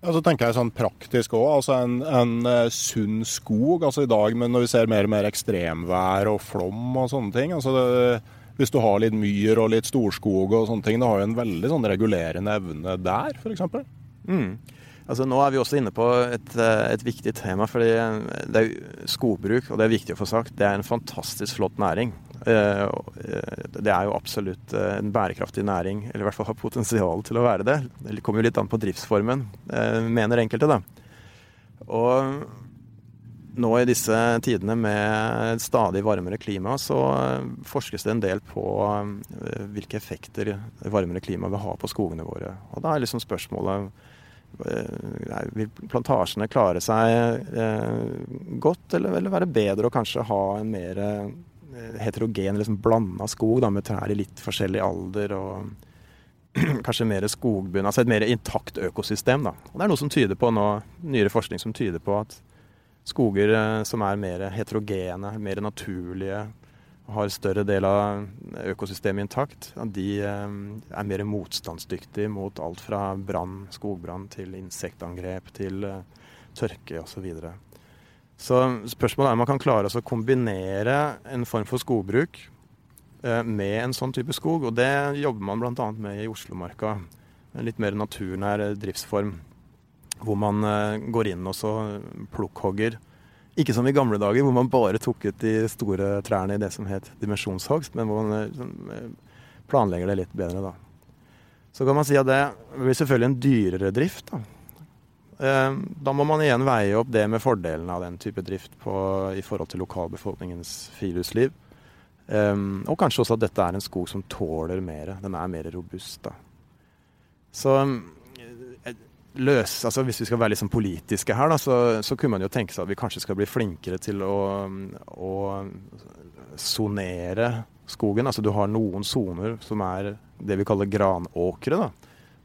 Ja, så tenker jeg sånn praktisk òg. Altså en, en uh, sunn skog. altså I dag men når vi ser mer og mer ekstremvær og flom og sånne ting. altså det, Hvis du har litt myr og litt storskog og sånne ting, det har jo en veldig sånn regulerende evne der, f.eks. Mm. Altså, nå er vi også inne på et, eh, et viktig tema. fordi det er Skogbruk, og det er viktig å få sagt, det er en fantastisk flott næring. Eh, eh, det er jo absolutt en bærekraftig næring, eller i hvert fall har potensial til å være det. Det kommer jo litt an på driftsformen, mener enkelte, da. Og nå i disse tidene med stadig varmere klima, så forskes det en del på hvilke effekter varmere klima vil ha på skogene våre. Og da er liksom spørsmålet Eh, vil plantasjene klare seg eh, godt, eller vil det være bedre å kanskje ha en mer eh, heterogen, liksom blanda skog da, med trær i litt forskjellig alder og [clears throat] kanskje mer skogbunn, altså et mer intakt økosystem. Da. Og det er noe som tyder på nå, nyere forskning som tyder på at skoger som er mer heterogene, mer naturlige, har større del av økosystemet intakt, de eh, er mer motstandsdyktige mot alt fra brann, skogbrann til insektangrep til eh, tørke osv. Så, videre. så spørsmålet er om man kan klare å kombinere en form for skogbruk eh, med en sånn type skog, og det jobber man bl.a. med i Oslomarka. En litt mer naturnær driftsform, hvor man går inn og så plukkhogger ikke som i gamle dager, hvor man bare tok ut de store trærne i det som het dimensjonshogst, men hvor man liksom, planlegger det litt bedre, da. Så kan man si at det blir selvfølgelig en dyrere drift, da. Eh, da må man igjen veie opp det med fordelene av den type drift på, i forhold til lokalbefolkningens friluftsliv. Og kanskje også at dette er en skog som tåler mer. Den er mer robust. da. Så løse altså Hvis vi skal være litt sånn politiske her, da, så, så, kunne man jo tenke seg at vi kanskje skal bli flinkere til å, å sonere skogen. Altså du har noen soner som er det vi kaller granåkre. da.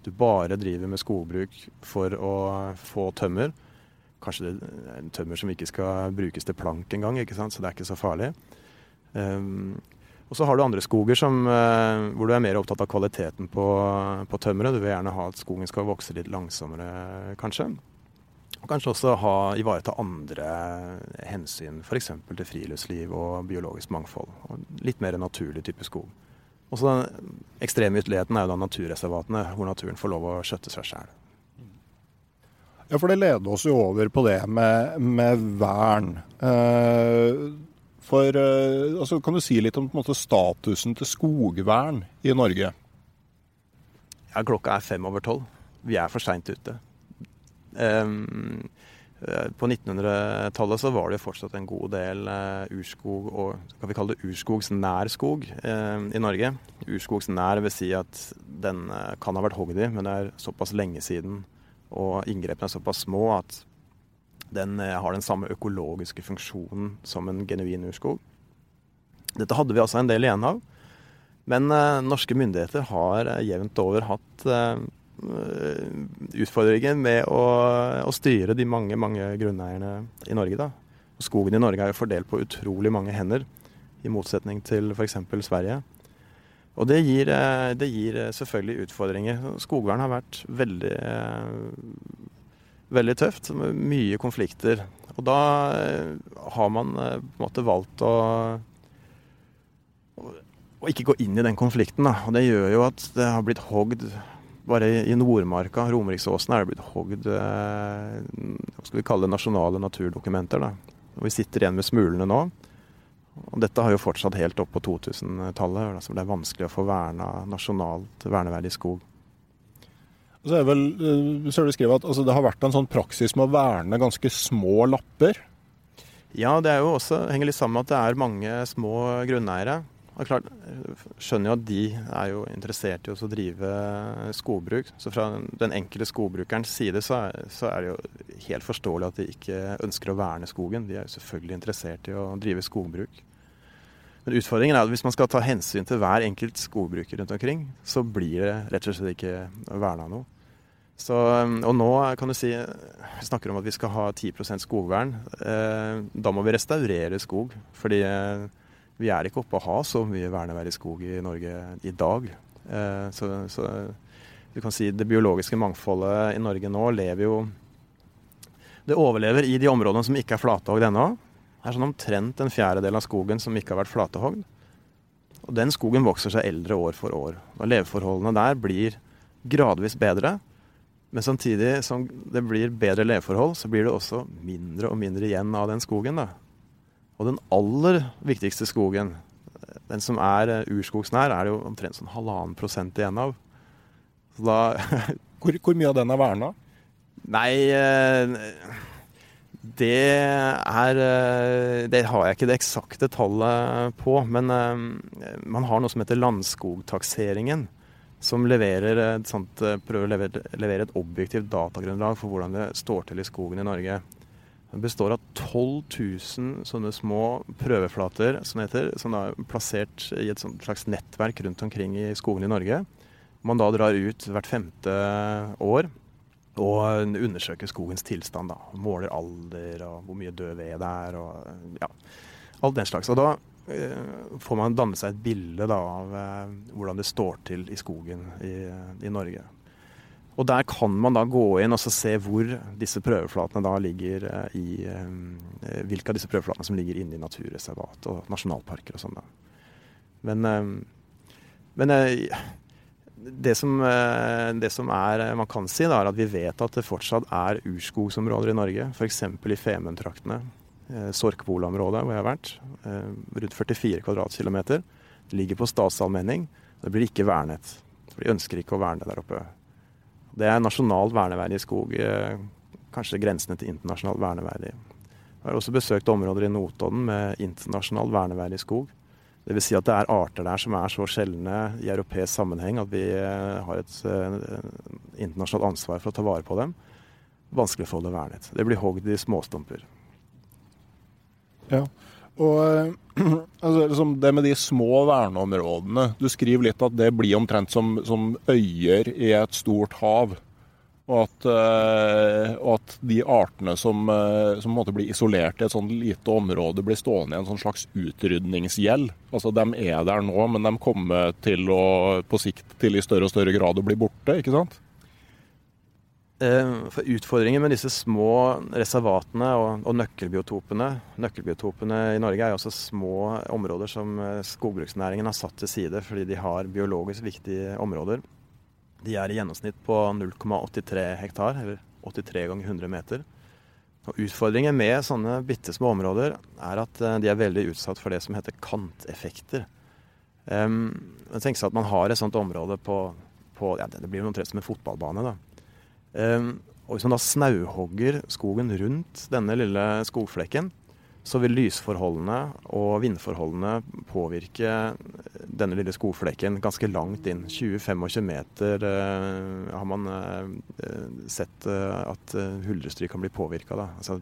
Du bare driver med skogbruk for å få tømmer. Kanskje det er tømmer som ikke skal brukes til plank engang, så det er ikke så farlig. Um, og så har du andre skoger som, eh, hvor du er mer opptatt av kvaliteten på, på tømmeret. Du vil gjerne ha at skogen skal vokse litt langsommere, kanskje. Og kanskje også ha, ivareta andre hensyn, f.eks. til friluftsliv og biologisk mangfold. Og litt mer naturlig type skog. Og så den ekstreme ytterligheten er jo da naturreservatene, hvor naturen får lov å skjøtte seg sjæl. Ja, for det leder oss jo over på det med, med vern. Eh, for eh, altså, Kan du si litt om måte, statusen til skogvern i Norge? Ja, klokka er fem over tolv. Vi er for seint ute. Um, på 1900-tallet så var det fortsatt en god del uh, urskog, og kan vi kalle det urskogsnær skog uh, i Norge. Urskogsnær vil si at den kan ha vært hogd i, men det er såpass lenge siden og inngrepene er såpass små at den eh, har den samme økologiske funksjonen som en genuin urskog. Dette hadde vi altså en del igjen av. Men eh, norske myndigheter har eh, jevnt over hatt eh, utfordringer med å, å, styre de mange, mange grunneierne i Norge. Da. Skogen i Norge er jo fordelt på utrolig mange hender, i motsetning til f.eks. Sverige. Og det gir, eh, det gir, eh, selvfølgelig utfordringer. Skogvern har vært veldig, veldig tøft. Med mye konflikter. Og da har man på en måte valgt å, å ikke gå inn i den konflikten. Da. Og det gjør jo at det har blitt hogd bare i Nordmarka, Romeriksåsen, er det blitt hogd hva skal vi kalle det, nasjonale naturdokumenter. Da. Og vi sitter igjen med smulene nå. Og dette har jo fortsatt helt opp på 2000-tallet, så det er vanskelig å få verna nasjonalt verneverdig skog. Så er vel, eh, så er det skrevet at altså, det har vært en sånn praksis med å verne ganske små lapper? Ja, det er jo også, henger litt sammen med at det er mange små grunneiere. Og klart, skjønner jo at de er jo interessert i å drive skogbruk. Så fra den enkelte skogbrukerens side så er, så er, det jo helt forståelig at de ikke ønsker å verne skogen. De er jo selvfølgelig interessert i å drive skogbruk. Men utfordringen er at hvis man skal ta hensyn til hver enkelt skogbruker rundt omkring, så blir det rett og slett ikke verna noe. Så, og nå kan du si Vi snakker om at vi skal ha 10 skogvern. Eh, da må vi restaurere skog. fordi eh, vi er ikke oppe å ha så mye verneverdig skog i Norge i dag. Eh, så, så, du kan si det biologiske mangfoldet i Norge nå lever jo Det overlever i de områdene som ikke er flatehogd ennå. Det er sånn omtrent en fjerdedel av skogen som ikke har vært flatehogd. Og den skogen vokser seg eldre år for år. Og leveforholdene der blir gradvis bedre. Men samtidig som det blir bedre leveforhold, så blir det også mindre og mindre igjen av den skogen. da. Og den aller viktigste skogen, den som er eh, urskogsnær, er det jo omtrent sånn halvannen prosent igjen av. Så da [laughs] hvor, hvor, mye av den er verna? Nei eh, Det er eh, Det har jeg ikke det eksakte tallet på. Men man har noe som heter landskogtakseringen. Som leverer et sånt, prøver å levere, levere et objektivt datagrunnlag for hvordan det står til i skogen i Norge. Den består av 12 000 sånne små prøveflater som heter, som er plassert i et slags nettverk rundt omkring i skogen i Norge. Man da drar ut hvert femte år og undersøker skogens tilstand. da. Måler alder og hvor mye død ved det er og ja, alt den slags. Og da eh, får man danne seg et bilde da, av eh, hvordan det står til i skogen i, i Norge. Og der kan man da gå inn og se hvor disse prøveflatene da ligger eh, i eh, Hvilke av disse prøveflatene som ligger inne i naturreservat og nasjonalparker og sånn. Men, eh, men det, som, det som, er, man kan si, da, er at vi vet at det fortsatt er urskogsområder i Norge. F.eks. i Femundtraktene. Sorkvola-området hvor jeg har vært. Rundt 44 kvadratkilometer. Det ligger på statsallmenning. Det blir ikke vernet. For de ønsker ikke å verne der oppe. Det er nasjonalt verneverdig skog. Eh, kanskje grensene til internasjonalt verneverdig. Jeg har også besøkt områder i Notodden med internasjonalt verneverdig skog. Dvs. Si at det er arter der som er så sjeldne i europeisk sammenheng at vi eh, har et internasjonalt ansvar for å ta vare på dem. Vanskelig å få det vernet. Det blir hogd i småstumper. Ja, og [clears throat] altså, liksom det med de små verneområdene Du skriver litt at det blir omtrent som, som øyer i et stort hav. Og at, uh, og at de artene som, uh, som blir isolert i et sånt lite område, blir stående i en sånn slags utrydningsgjeld. Altså, De er der nå, men de kommer, til å, på, sikt til i større og større grad å bli borte, ikke sant? Eh, for utfordringen med disse små reservatene og, og nøkkelbiotopene Nøkkelbiotopene i Norge er jo også små områder som eh, skogbruksnæringen har satt til side fordi de har biologisk viktige områder. De er i gjennomsnitt på 0,83 hektar, eller 83 ganger 100 meter. Og Utfordringen med sånne bitte små områder er at eh, de er veldig utsatt for det som heter kanteffekter. Um, Tenk seg at man har et sånt område på, på ja, Det blir omtrent som en fotballbane. da og hvis man da snauhogger skogen rundt denne lille skogflekken, så vil lysforholdene og vindforholdene påvirke denne lille skogflekken ganske langt inn. 20-25 meter eh, har man eh, sett eh, at huldrestry kan bli påvirka. Altså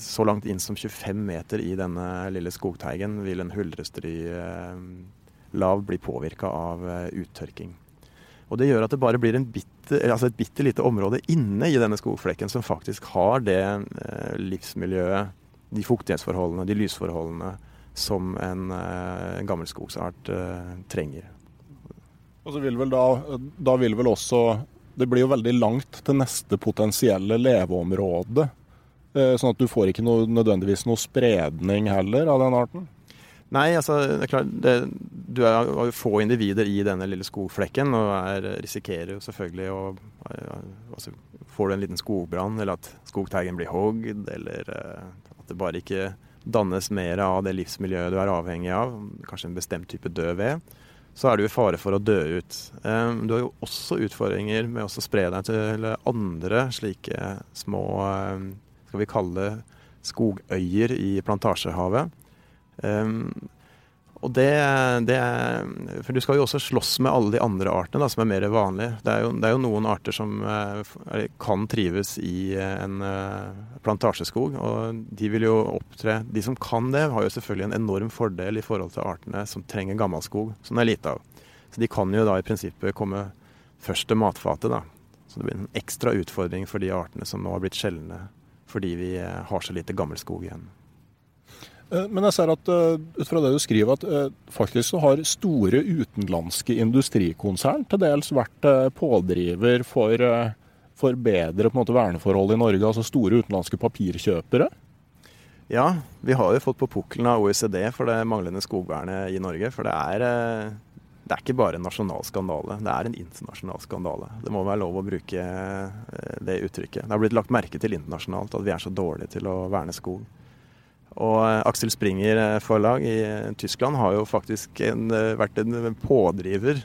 så langt inn som 25 meter i denne lille skogteigen vil en huldrestrylav bli påvirka av uttørking. Og Det gjør at det bare blir bitte, altså et bitte lite område inne i denne skogflekken som faktisk har det eh, livsmiljøet, de fuktighetsforholdene, de lysforholdene som en eh, gammelskogsart eh, trenger. Og så vil vel da, da vil vel også Det blir jo veldig langt til neste potensielle leveområde. Sånn at du får ikke noe, nødvendigvis noe spredning heller av den arten? Nei, altså det er klart det, Du er jo få individer i denne lille skogflekken og er, risikerer jo selvfølgelig å altså, Får du en liten skogbrann, eller at skogteigen blir hogd, eller uh, at det bare ikke dannes mer av det livsmiljøet du er avhengig av, kanskje en bestemt type død ved, så er du i fare for å dø ut. Um, du har jo også utfordringer med å spre deg til andre slike små, skal vi kalle det, skogøyer i plantasjehavet. Um, og det, det, For du skal jo også slåss med alle de andre artene da, som er mer vanlige. Det er jo, det er jo noen arter som er, kan trives i uh, en uh, plantasjeskog, og de vil jo opptre De som kan det, har jo selvfølgelig en enorm fordel i forhold til artene som trenger gammelskog, som det er lite av. Så de kan jo da i prinsippet komme først til matfatet, da. Så det blir en ekstra utfordring for de artene som nå har blitt sjeldne fordi vi har så lite gammelskog igjen. Eh, men jeg ser at eh, ut fra det du skriver, at eh, faktisk så har store utenlandske industrikonsern til dels vært pådriver for, for bedre på måte, verneforhold i Norge, altså store utenlandske papirkjøpere? Ja, vi har jo fått på pukkelen av OECD for det manglende skogvernet i Norge. For det er, det er ikke bare en nasjonal skandale, det er en internasjonal skandale. Det må være lov å bruke det uttrykket. Det har blitt lagt merke til internasjonalt at vi er så dårlige til å verne skog. Og eh, Aksel Springer eh, forlag i eh, Tyskland har jo faktisk en, vært en pådriver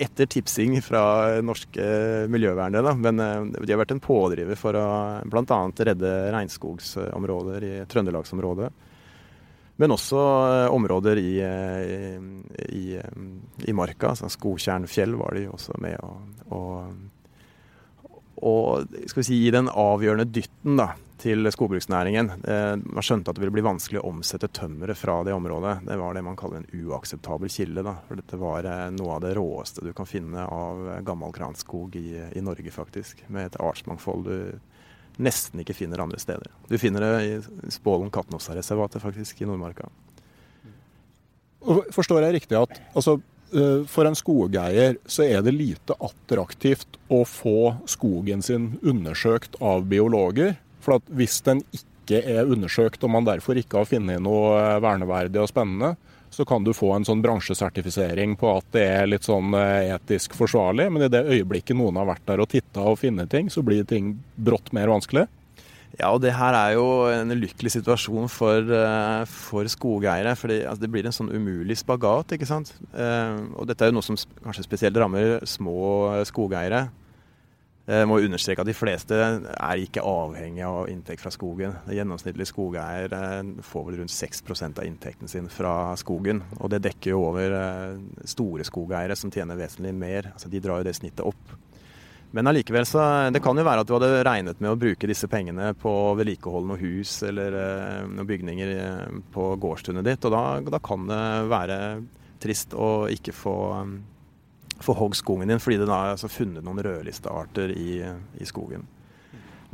etter tipsing fra norske miljøvernere. Men de har vært en pådriver for å bl.a. redde regnskogsområder i Trøndelagsområdet. Men også områder i, i, i Marka. Altså Skotjernfjell var de også med og, og, og skal vi si, i den avgjørende dytten da, til skogbruksnæringen. Eh, man skjønte at det ville bli vanskelig å omsette tømmeret fra det området. Det var det man kaller en uakseptabel kilde. Da. For dette var eh, noe av det råeste du kan finne av gammel kranskog i, i Norge, faktisk. Med et artsmangfold du nesten ikke finner andre steder. Du finner det i Spålen Katnosa-reservatet, faktisk, i Nordmarka. Forstår jeg riktig at altså, eh, for en skogeier så er det lite attraktivt å få skogen sin undersøkt av biologer? For hvis den ikke er undersøkt, og man derfor ikke har funnet noe eh, verneverdig og spennende, så kan du få en sånn bransjesertifisering på at det er litt sånn eh, etisk forsvarlig. Men i det øyeblikket noen har vært der og titta og funnet ting, så blir ting brått mer vanskelig. Ja, og det her er jo en ulykkelig situasjon for, eh, for skogeiere. For altså, det blir en sånn umulig spagat, ikke sant. og dette er jo noe som kanskje spesielt rammer små skogeiere. Jeg eh, må understreke at De fleste er ikke avhengig av inntekt fra skogen. Det gjennomsnittlige skogeier eh, får vel rundt 6 av inntekten sin fra skogen. og Det dekker jo over eh, store skogeiere som tjener vesentlig mer. Altså, de drar jo det snittet opp. Men allikevel så Det kan jo være at du hadde regnet med å bruke disse pengene på å vedlikeholde noe hus eller noen bygninger på gårdstunet ditt, og da, da kan det være trist å ikke få få hogg skogen din fordi den har altså funnet noen rødlistearter i, i, skogen.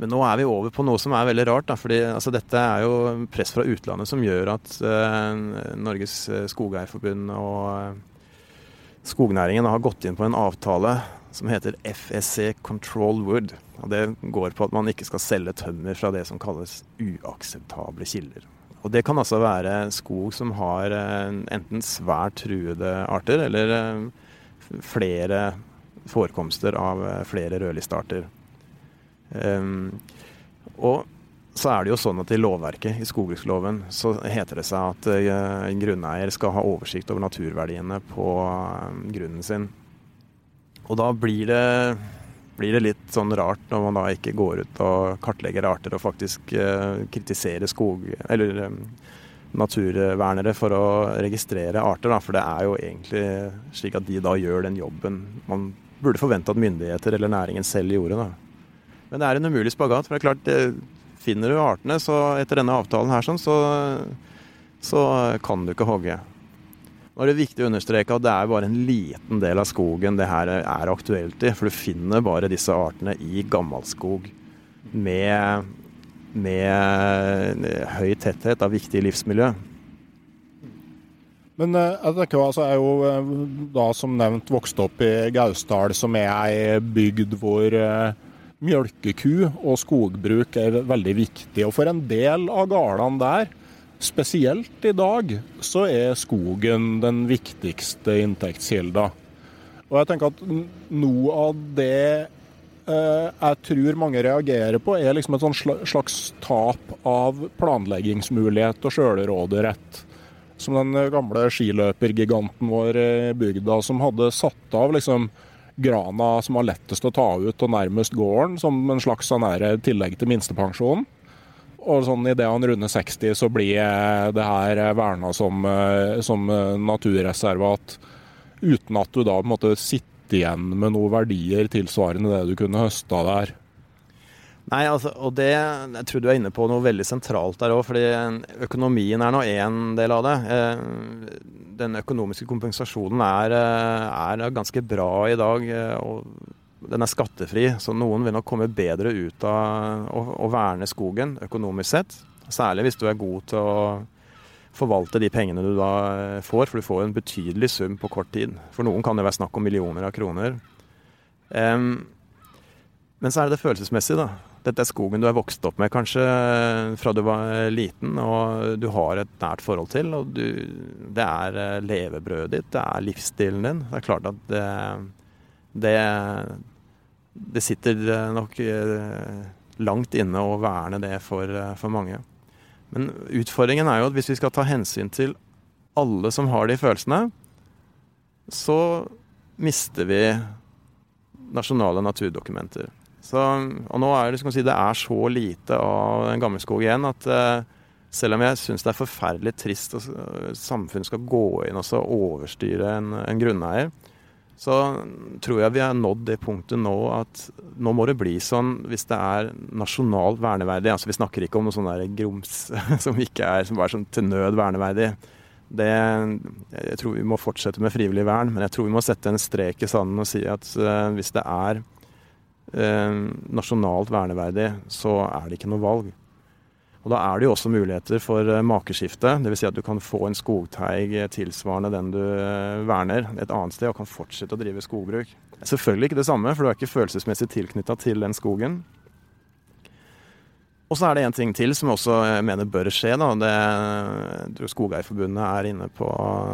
Men nå er vi over på noe som er veldig rart. Da, fordi altså, Dette er jo press fra utlandet som gjør at eh, Norges Skogeierforbund og eh, skognæringen har gått inn på en avtale som heter FSC Control Wood. Og Det går på at man ikke skal selge tømmer fra det som kalles uakseptable kilder. Og Det kan altså være skog som har eh, enten svært truede arter, eller eh, flere forekomster av eh, flere rødlistearter. Um, og så er det jo sånn at i lovverket, i skogbruksloven, så heter det seg at en grunneier skal ha oversikt over naturverdiene på grunnen sin. Og da blir det, blir det, litt sånn rart når man da ikke går ut og kartlegger arter og faktisk kritiserer skog... Eller naturvernere for å registrere arter, da. For det er jo egentlig slik at de da gjør den jobben man burde forvente at myndigheter eller næringen selv gjorde, da. Men det er en umulig spagat. For det er klart, det, finner du artene, så etter denne avtalen her sånn, så, så kan du ikke hogge. Nå er det viktig å understreke at det er bare en liten del av skogen det her er aktuelt i. For du finner bare disse artene i gammelskog med, med høy tetthet av viktig livsmiljø. Men eh, jeg tenker altså, jeg er jo eh, da som nevnt vokst opp i Gausdal, som er ei bygd hvor eh, mjølkeku og skogbruk er veldig viktig. Og for en del av gårdene der Spesielt i dag så er skogen den viktigste inntektskilda. Og jeg tenker at noe av det eh, jeg tror mange reagerer på, er liksom et slags tap av planleggingsmulighet og sjølråderett. Som den gamle skiløpergiganten vår i bygda, som hadde satt av liksom grana som var lettest å ta ut og nærmest gården, som en slags sånn tillegg til minstepensjonen. Og sånn idet han runder 60, så blir det her verna som, eh, som naturreservat. Uten at du da på en måte sitter igjen med noen verdier tilsvarende det du kunne høsta der. Nei, altså, og det Jeg tror du er inne på noe veldig sentralt der òg. fordi økonomien er nå én del av det. Eh, den økonomiske kompensasjonen er, eh, er ganske bra i dag. og den er skattefri, så noen vil nok komme bedre ut av å, å, verne skogen økonomisk sett. Særlig hvis du er god til å forvalte de pengene du da eh, får, for du får en betydelig sum på kort tid. For noen kan det være snakk om millioner av kroner. Um, men så er det det følelsesmessige, da. Dette er skogen du er vokst opp med kanskje fra du var liten, og du har et nært forhold til. og du, Det er eh, levebrødet ditt, det er livsstilen din. Det er klart at det, det, det sitter eh, nok eh, langt inne å verne det for, eh, for, mange. Men utfordringen er jo at hvis vi skal ta hensyn til alle som har de følelsene, så mister vi nasjonale naturdokumenter. Så, og nå er det, si, det er så lite av en gammelskog igjen at uh, selv om jeg syns det er forferdelig trist at samfunnet skal gå inn og overstyre en, en grunneier, så tror jeg vi har nådd det punktet nå at nå må det bli sånn hvis det er nasjonalt verneverdig. Altså vi snakker ikke om noe sånn der grums [laughs] som ikke er som bare sånn til nød verneverdig. Det, jeg tror vi må fortsette med frivillig vern, men jeg tror vi må sette en strek i sanden og si at uh, hvis det er uh, nasjonalt verneverdig, så er det ikke noe valg. Og Da er det jo også muligheter for eh, makeskifte. Dvs. Si at du kan få en skogteig tilsvarende den du eh, verner et annet sted, og kan fortsette å drive skogbruk. Selvfølgelig ikke det samme, for du er ikke følelsesmessig tilknytta til den skogen. Og så er det en ting til som jeg også eh, mener bør skje. Da. Det, Skogeierforbundet er inne på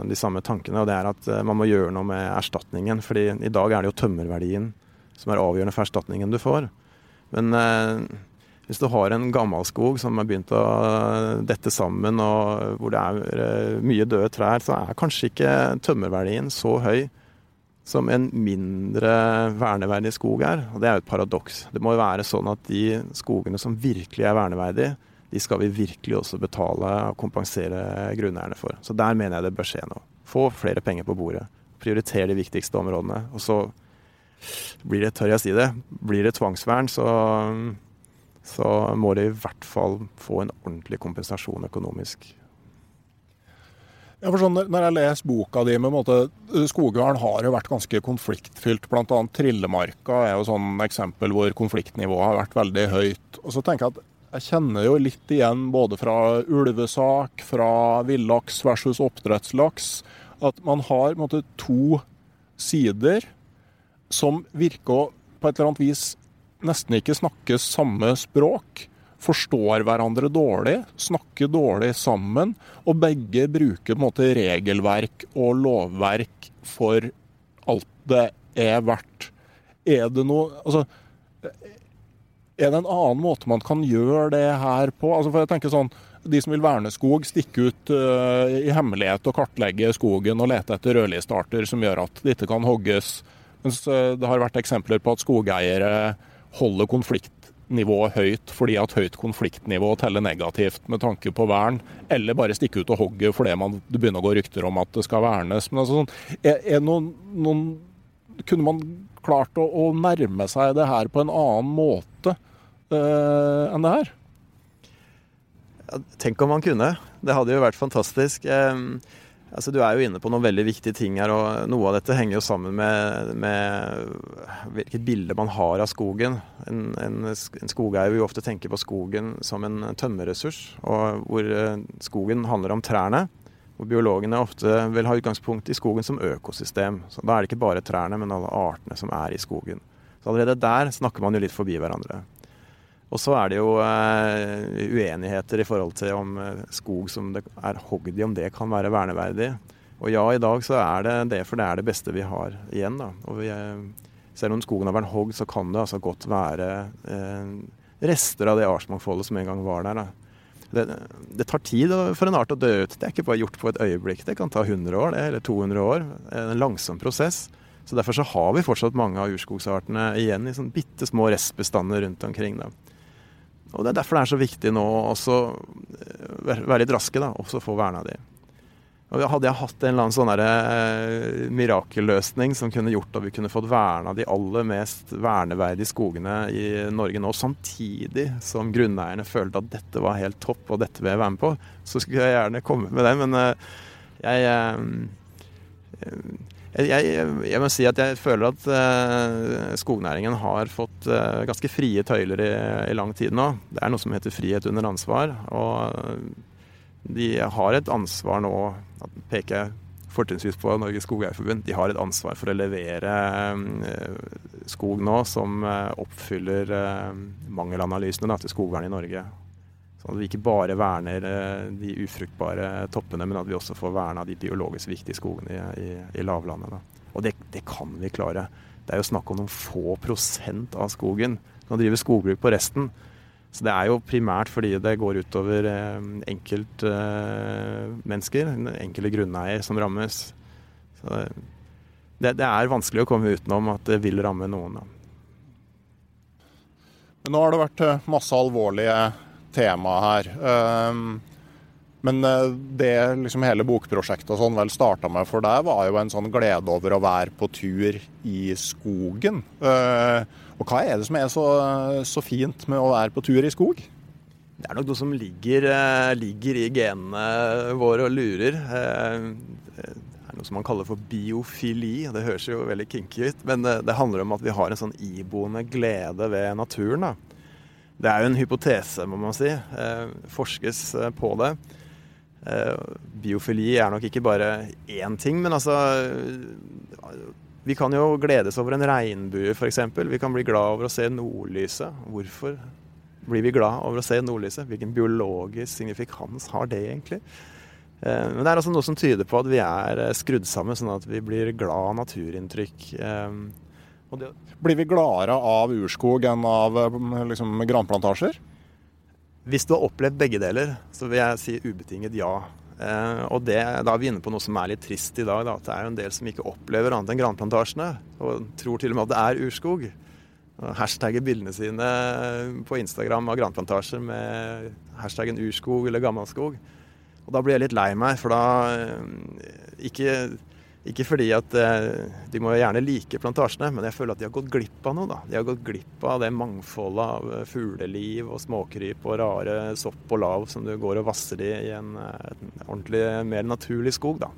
de samme tankene. og Det er at man må gjøre noe med erstatningen. fordi i dag er det jo tømmerverdien som er avgjørende for erstatningen du får. Men hvis du har en gammelskog som har begynt å dette sammen, og hvor det er eh, mye døde trær, så er kanskje ikke tømmerverdien så høy som en mindre verneverdig skog er. Og det er jo et paradoks. Det må jo være sånn at de skogene som virkelig er verneverdige, de skal vi virkelig også betale og kompensere grunneierne for. Så der mener jeg det bør skje noe. Få flere penger på bordet. Prioritere de viktigste områdene. Og så blir det, tør jeg si det, blir det tvangsvern, så så må de i hvert fall få en ordentlig kompensasjon økonomisk. Ja, sånn, når jeg leser boka di med måte, Skogvern har jo vært ganske konfliktfylt. Bl.a. Trillemarka er jo sånn eksempel hvor konfliktnivået har vært veldig høyt. Og så tenker Jeg at jeg kjenner jo litt igjen både fra ulvesak, fra villaks versus oppdrettslaks, at man har måte, to sider som virker å på et eller annet vis nesten ikke snakker samme språk. Forstår hverandre dårlig, snakker dårlig sammen, og begge bruker på en måte regelverk og lovverk for alt det er verdt. Er det noe Altså er det en annen måte man kan gjøre det her på? Altså for jeg tenker sånn, De som vil verne skog, stikke ut uh, i hemmelighet og kartlegge skogen og lete etter rødlistearter som gjør at det ikke kan hogges. Mens uh, det har vært eksempler på at skogeiere holder konfliktnivået høyt fordi at høyt konfliktnivå teller negativt med tanke på vern, eller bare stikke ut og hogge fordi man, det begynner å gå rykter om at det skal vernes. Men altså, sånn, er, er noen, noen, Kunne man klart å, å, nærme seg det her på en annen måte uh, enn det her? Tenk om man kunne. Det hadde jo vært fantastisk. Um, altså, du er jo inne på noen veldig viktige ting her, og noe av dette henger jo sammen med, med hvilket bilde man har av skogen. En, en, en skogeier vil jo ofte tenke på skogen som en tømmerressurs, og hvor uh, skogen handler om trærne. Hvor biologene ofte vil ha utgangspunkt i skogen som økosystem. Så Da er det ikke bare trærne, men alle artene som er i skogen. Så allerede der snakker man jo litt forbi hverandre. Og så er det jo uh, uenigheter i forhold til om uh, skog som det er hogd i, om det kan være verneverdig. Og ja, i dag så er det det, for det er det beste vi har igjen. da. Og vi, uh, selv om skogen har vært hogd, så kan det altså godt være rester av det artsmangfoldet som en gang var der. da. Det, det, tar tid for en art å dø ut. Det er ikke bare gjort på et øyeblikk. Det kan ta 100 år eller 200 år. En langsom prosess. Så Derfor så har vi fortsatt mange av urskogsartene igjen i sånn bitte små restbestander rundt omkring. da. Og Det er derfor det er så viktig nå å eh, være litt raske da, og få verna de. Og Hadde jeg hatt en eller annen sånn eh, mirakelløsning som kunne gjort at vi kunne fått verna de aller mest verneverdige skogene i Norge nå, samtidig som grunneierne følte at dette var helt topp og dette vil jeg være med på, så skulle jeg gjerne komme med det. Men eh, jeg, jeg jeg, jeg, må si at jeg føler at uh, skognæringen har fått uh, ganske frie tøyler i, i, lang tid nå. Det er noe som heter frihet under ansvar. Og de har et ansvar nå, peker jeg fortrinnsvis på Norges Skogeierforbund, de har et ansvar for å levere uh, skog nå som oppfyller mangelanalysene til skogvern i Norge. At vi ikke bare verner eh, de ufruktbare toppene, men at vi også får verna de biologisk viktige skogene i, i, i lavlandet. Da. Og det, det, kan vi klare. Det er jo snakk om noen få prosent av skogen. Vi kan drive skogbruk på resten. Så det er jo primært fordi det går utover eh, enkeltmennesker, eh, enkelte grunneier som rammes. Så det, det, er vanskelig å komme utenom at det vil ramme noen. Da. Nå har det vært eh, masse alvorlige tema her. Ehm, men eh, det liksom hele bokprosjektet og sånn vel starta med for deg, var jo en sånn glede over å være på tur i skogen. Eh, og hva er det som er så, så fint med å være på tur i skog? Det er nok noe som ligger, eh, ligger i genene våre og lurer. Det er noe som man kaller for biofili. Det høres jo veldig kinky ut, men det handler om at vi har en sånn iboende glede ved naturen. da. Det er jo en hypotese, må man si. Eh, forskes eh, på det. Eh, biofili er nok ikke bare én ting, men altså Vi kan jo gledes over en regnbue, f.eks. Vi kan bli glad over å se nordlyset. Hvorfor blir vi glad over å se nordlyset? Hvilken biologisk signifikans har det egentlig? Men det er altså noe som tyder på at vi er skrudd sammen sånn at vi blir glad av naturinntrykk. Det... Blir vi gladere av urskog enn av liksom, granplantasjer? Hvis du har opplevd begge deler, så vil jeg si ubetinget ja. Eh, og det, da er vi inne på noe som er litt trist i dag. Da, at det er jo en del som ikke opplever annet enn granplantasjene. Og tror til og med at det er urskog. Og hashtagger bildene sine på Instagram av granplantasjer med hashtaggen urskog eller gammelskog. Og da blir jeg litt lei meg, for da eh, ikke ikke fordi at eh, de må gjerne like plantasjene, men jeg føler at de har gått glipp av noe. da. De har gått glipp av det mangfoldet av eh, fugleliv og småkryp og rare sopp og lav som du går og vasser i i en, eh, en ordentlig mer naturlig skog. da.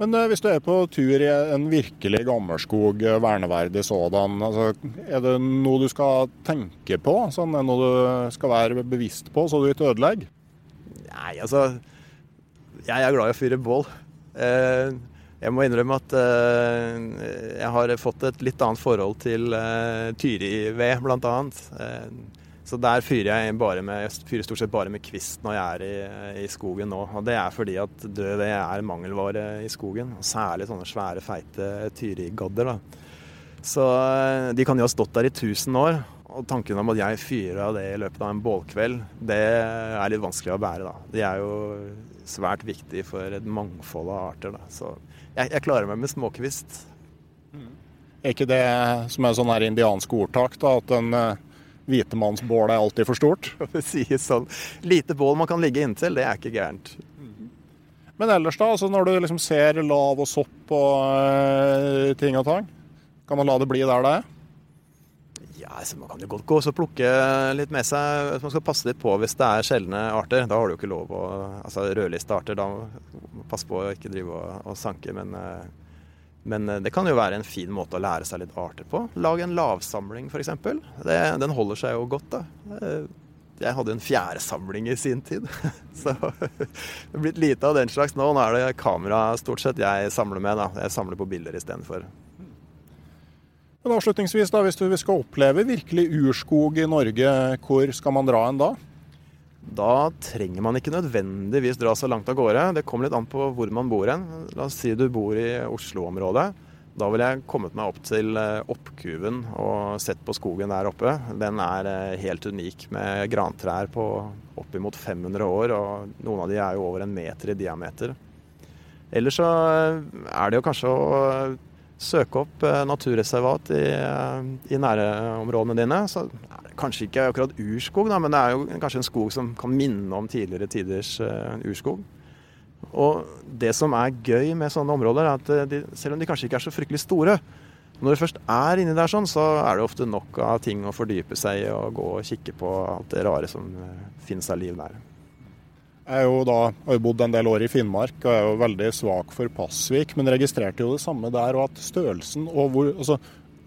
Men hvis du er på tur i en virkelig gammelskog, verneverdig sådan, altså, er det noe du skal tenke på? Sånn, er det noe du skal være bevisst på, så du ikke ødelegger? Nei, altså Jeg er glad i å fyre bål. Eh, Jeg må innrømme at uh, jeg har fått et litt annet forhold til uh, tyrived, bl.a. Uh, så der fyrer jeg med, jeg fyrer stort sett bare med kvist når jeg er i, i skogen nå. Og det er fordi at død ved er mangelvare i skogen. Og særlig sånne svære, feite tyrigadder. Så de kan jo ha stått der i 1000 år. Og tanken om at jeg fyrer av det i løpet av en bålkveld, det er litt vanskelig å bære, da. De er jo svært viktige for et mangfold av arter, da. Så jeg, jeg klarer meg med småkvist. Er ikke det som er sånn her indiansk ordtak, da, at en uh, hvitemannsbål er alltid for stort? [laughs] Det sies sånn. Lite bål man kan ligge inntil, det er ikke gærent. Men ellers, da? altså Når du liksom ser lav og sopp og uh, ting og tang, kan man la det bli der det er? Ja, altså, Man kan jo godt gå og plukke litt med seg. Man skal passe litt på hvis det er sjeldne arter. Da har du jo ikke lov å Altså rødliste arter, da pass på å ikke drive og, og sanke. Men, eh, men, eh, det kan jo være en fin måte å lære seg litt arter på. Lag en lavsamling f.eks. Den holder seg jo godt, da. Eh, jeg hadde en fjærsamling i sin tid, [laughs] så det er blitt lite av den slags nå. Nå er det kamera stort sett jeg samler med. da. Jeg samler på bilder istedenfor. Men avslutningsvis, da, hvis du skal oppleve virkelig urskog i Norge, hvor skal man dra en da? Da trenger man ikke nødvendigvis dra så langt av gårde. Det kommer litt an på hvor man bor hen. La oss si du bor i Oslo-området. Da ville jeg kommet meg opp til eh, Oppkuven og sett på skogen der oppe. Den er eh, helt unik med grantrær på oppimot 500 år, og noen av de er jo over en meter i diameter. Ellers så eh, er det jo kanskje å søke opp eh, naturreservat i, eh, i nærområdene dine. Så er det kanskje ikke akkurat urskog, da, men det er jo kanskje en skog som kan minne om tidligere tiders uh, urskog. Og det som er gøy med sånne områder, er at de, selv om de kanskje ikke er så fryktelig store, når du først er inni der sånn, så er det ofte nok av ting å fordype seg i og gå og kikke på alt det rare som finnes av liv der. Jeg jo da, har jo bodd en del år i Finnmark og er jo veldig svak for Pasvik, men registrerte jo det samme der. og at størrelsen og hvor, altså,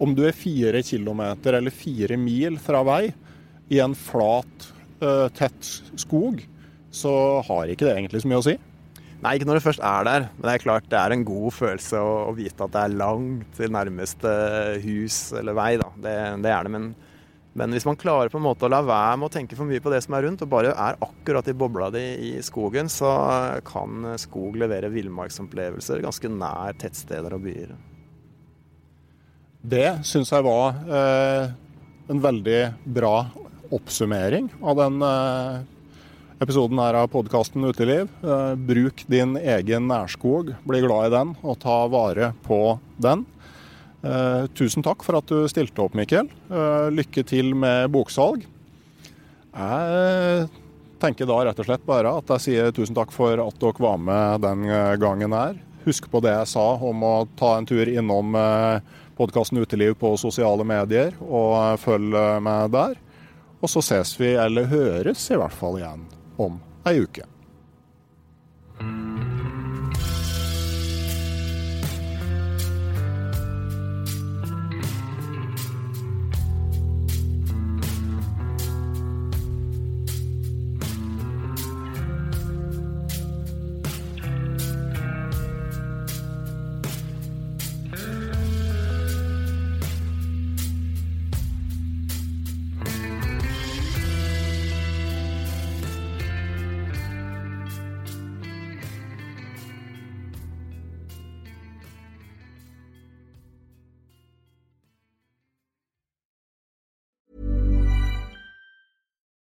Om du er fire kilometer eller fire mil fra vei i en flat, uh, tett skog, så har ikke det egentlig så mye å si. Nei, ikke når det først er der. Men det er klart det er en god følelse å, å vite at det er langt til nærmeste hus eller vei. da. Det, det er det. men men hvis man klarer på en måte å la være med å tenke for mye på det som er rundt, og bare er akkurat i bobla di i skogen, så kan skog levere villmarksopplevelser ganske nær tettsteder og byer. Det syns jeg var eh, en veldig bra oppsummering av den eh, episoden her av podkasten Uteliv. Eh, bruk din egen nærskog, bli glad i den og ta vare på den. Eh, tusen takk for at du stilte opp, Mikkel. Eh, lykke til med boksalg. Jeg tenker da rett og slett bare at jeg sier tusen takk for at dere var med den gangen her. Husk på det jeg sa om å ta en tur innom eh, podkasten Uteliv på sosiale medier, og følg med der. Og så ses vi, eller høres i hvert fall igjen, om ei uke.